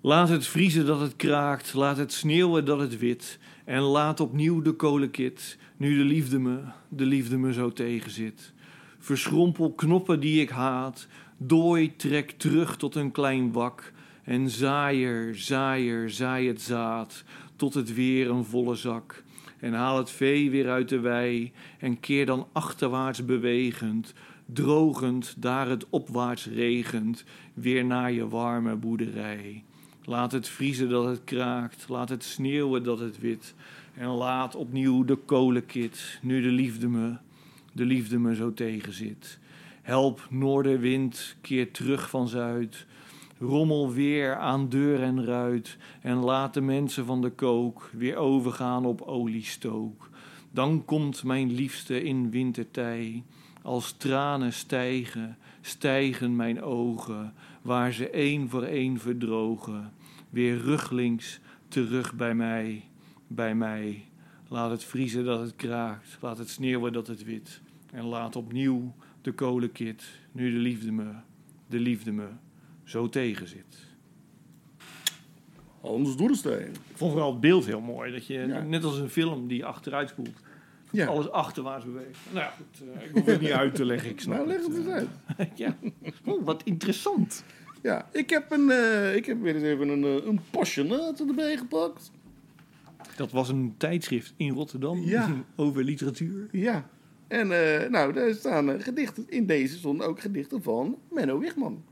Laat het vriezen dat het kraakt, laat het sneeuwen dat het wit. En laat opnieuw de kolenkit, nu de liefde me, de liefde me zo tegenzit. Verschrompel knoppen die ik haat, dooi trek terug tot een klein wak. En zaaier, zaaier, zaai het zaad, tot het weer een volle zak. En haal het vee weer uit de wei, en keer dan achterwaarts bewegend, drogend, daar het opwaarts regent, weer naar je warme boerderij. Laat het vriezen dat het kraakt, laat het sneeuwen dat het wit. En laat opnieuw de kolenkit, nu de liefde me, de liefde me zo tegenzit. Help noordenwind, keer terug van zuid. Rommel weer aan deur en ruit. En laat de mensen van de kook weer overgaan op oliestook. Dan komt mijn liefste in wintertij. Als tranen stijgen, stijgen mijn ogen, waar ze één voor één verdrogen. Weer ruglinks terug bij mij, bij mij. Laat het vriezen dat het kraakt, laat het sneeuwen dat het wit. En laat opnieuw de kolenkit, nu de liefde me, de liefde me, zo tegenzit. Hans Dorrestein. Ik vond vooral het beeld heel mooi, dat je, Ja. net als een film die achteruit spoelt, Ja. alles achterwaarts beweegt. Nou ja, goed, eh, ik hoef het niet uit te leggen, ik snap Nou, leg het het. eens uit. eh. ja. Oh, wat interessant. Ja, ik heb, een, eh, ik heb weer eens even een, eh, een passionaat erbij gepakt. Dat was een tijdschrift in Rotterdam Ja. over literatuur. Ja. En eh, nou, daar staan eh, gedichten. In deze stonden ook gedichten van Menno Wichman.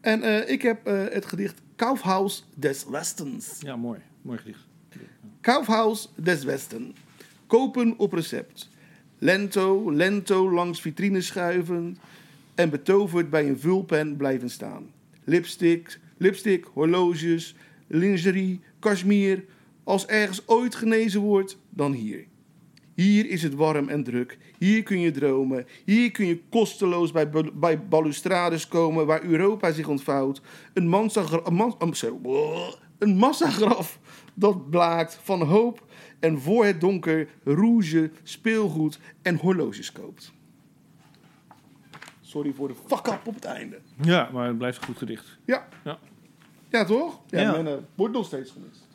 En eh, ik heb eh, het gedicht Kaufhaus des Westens. Ja, mooi. Mooi gedicht. Kaufhaus des Westen. Kopen op recept. Lento, lento langs vitrines schuiven. En betoverd bij een vulpen blijven staan. Lipstick, lipstick, horloges, lingerie, cashmere. Als ergens ooit genezen wordt, dan hier. Hier is het warm en druk. Hier kun je dromen. Hier kun je kosteloos bij, bij balustrades komen waar Europa zich ontvouwt. Een, mansagra- een, massagraf dat blaakt van hoop en voor het donker rouge, speelgoed en horloges koopt. Sorry voor de fuck-up op het einde. Ja, maar het blijft een goed gedicht. Ja. Ja. Ja, toch? Ja, Ja. men eh, wordt nog steeds gemist.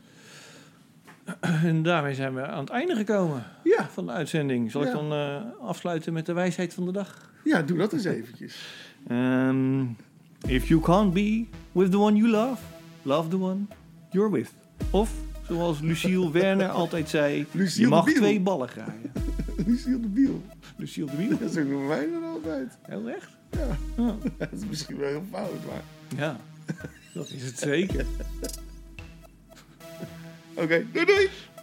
En daarmee zijn we aan het einde gekomen Ja. van de uitzending. Zal ik dan eh, afsluiten met de wijsheid van de dag? Ja, doe dat eens eventjes. Ehm, if you can't be with the one you love, love the one you're with. Of, zoals Lucille Werner altijd zei, Lucille je mag Biel. twee ballen graaien. Lucille de Biel. Lucille de Wiel. Dat is ook bij mij dan altijd. Heel echt? Ja. Oh, Dat is misschien wel heel fout, maar... ja, dat is het zeker. Okay. Good night.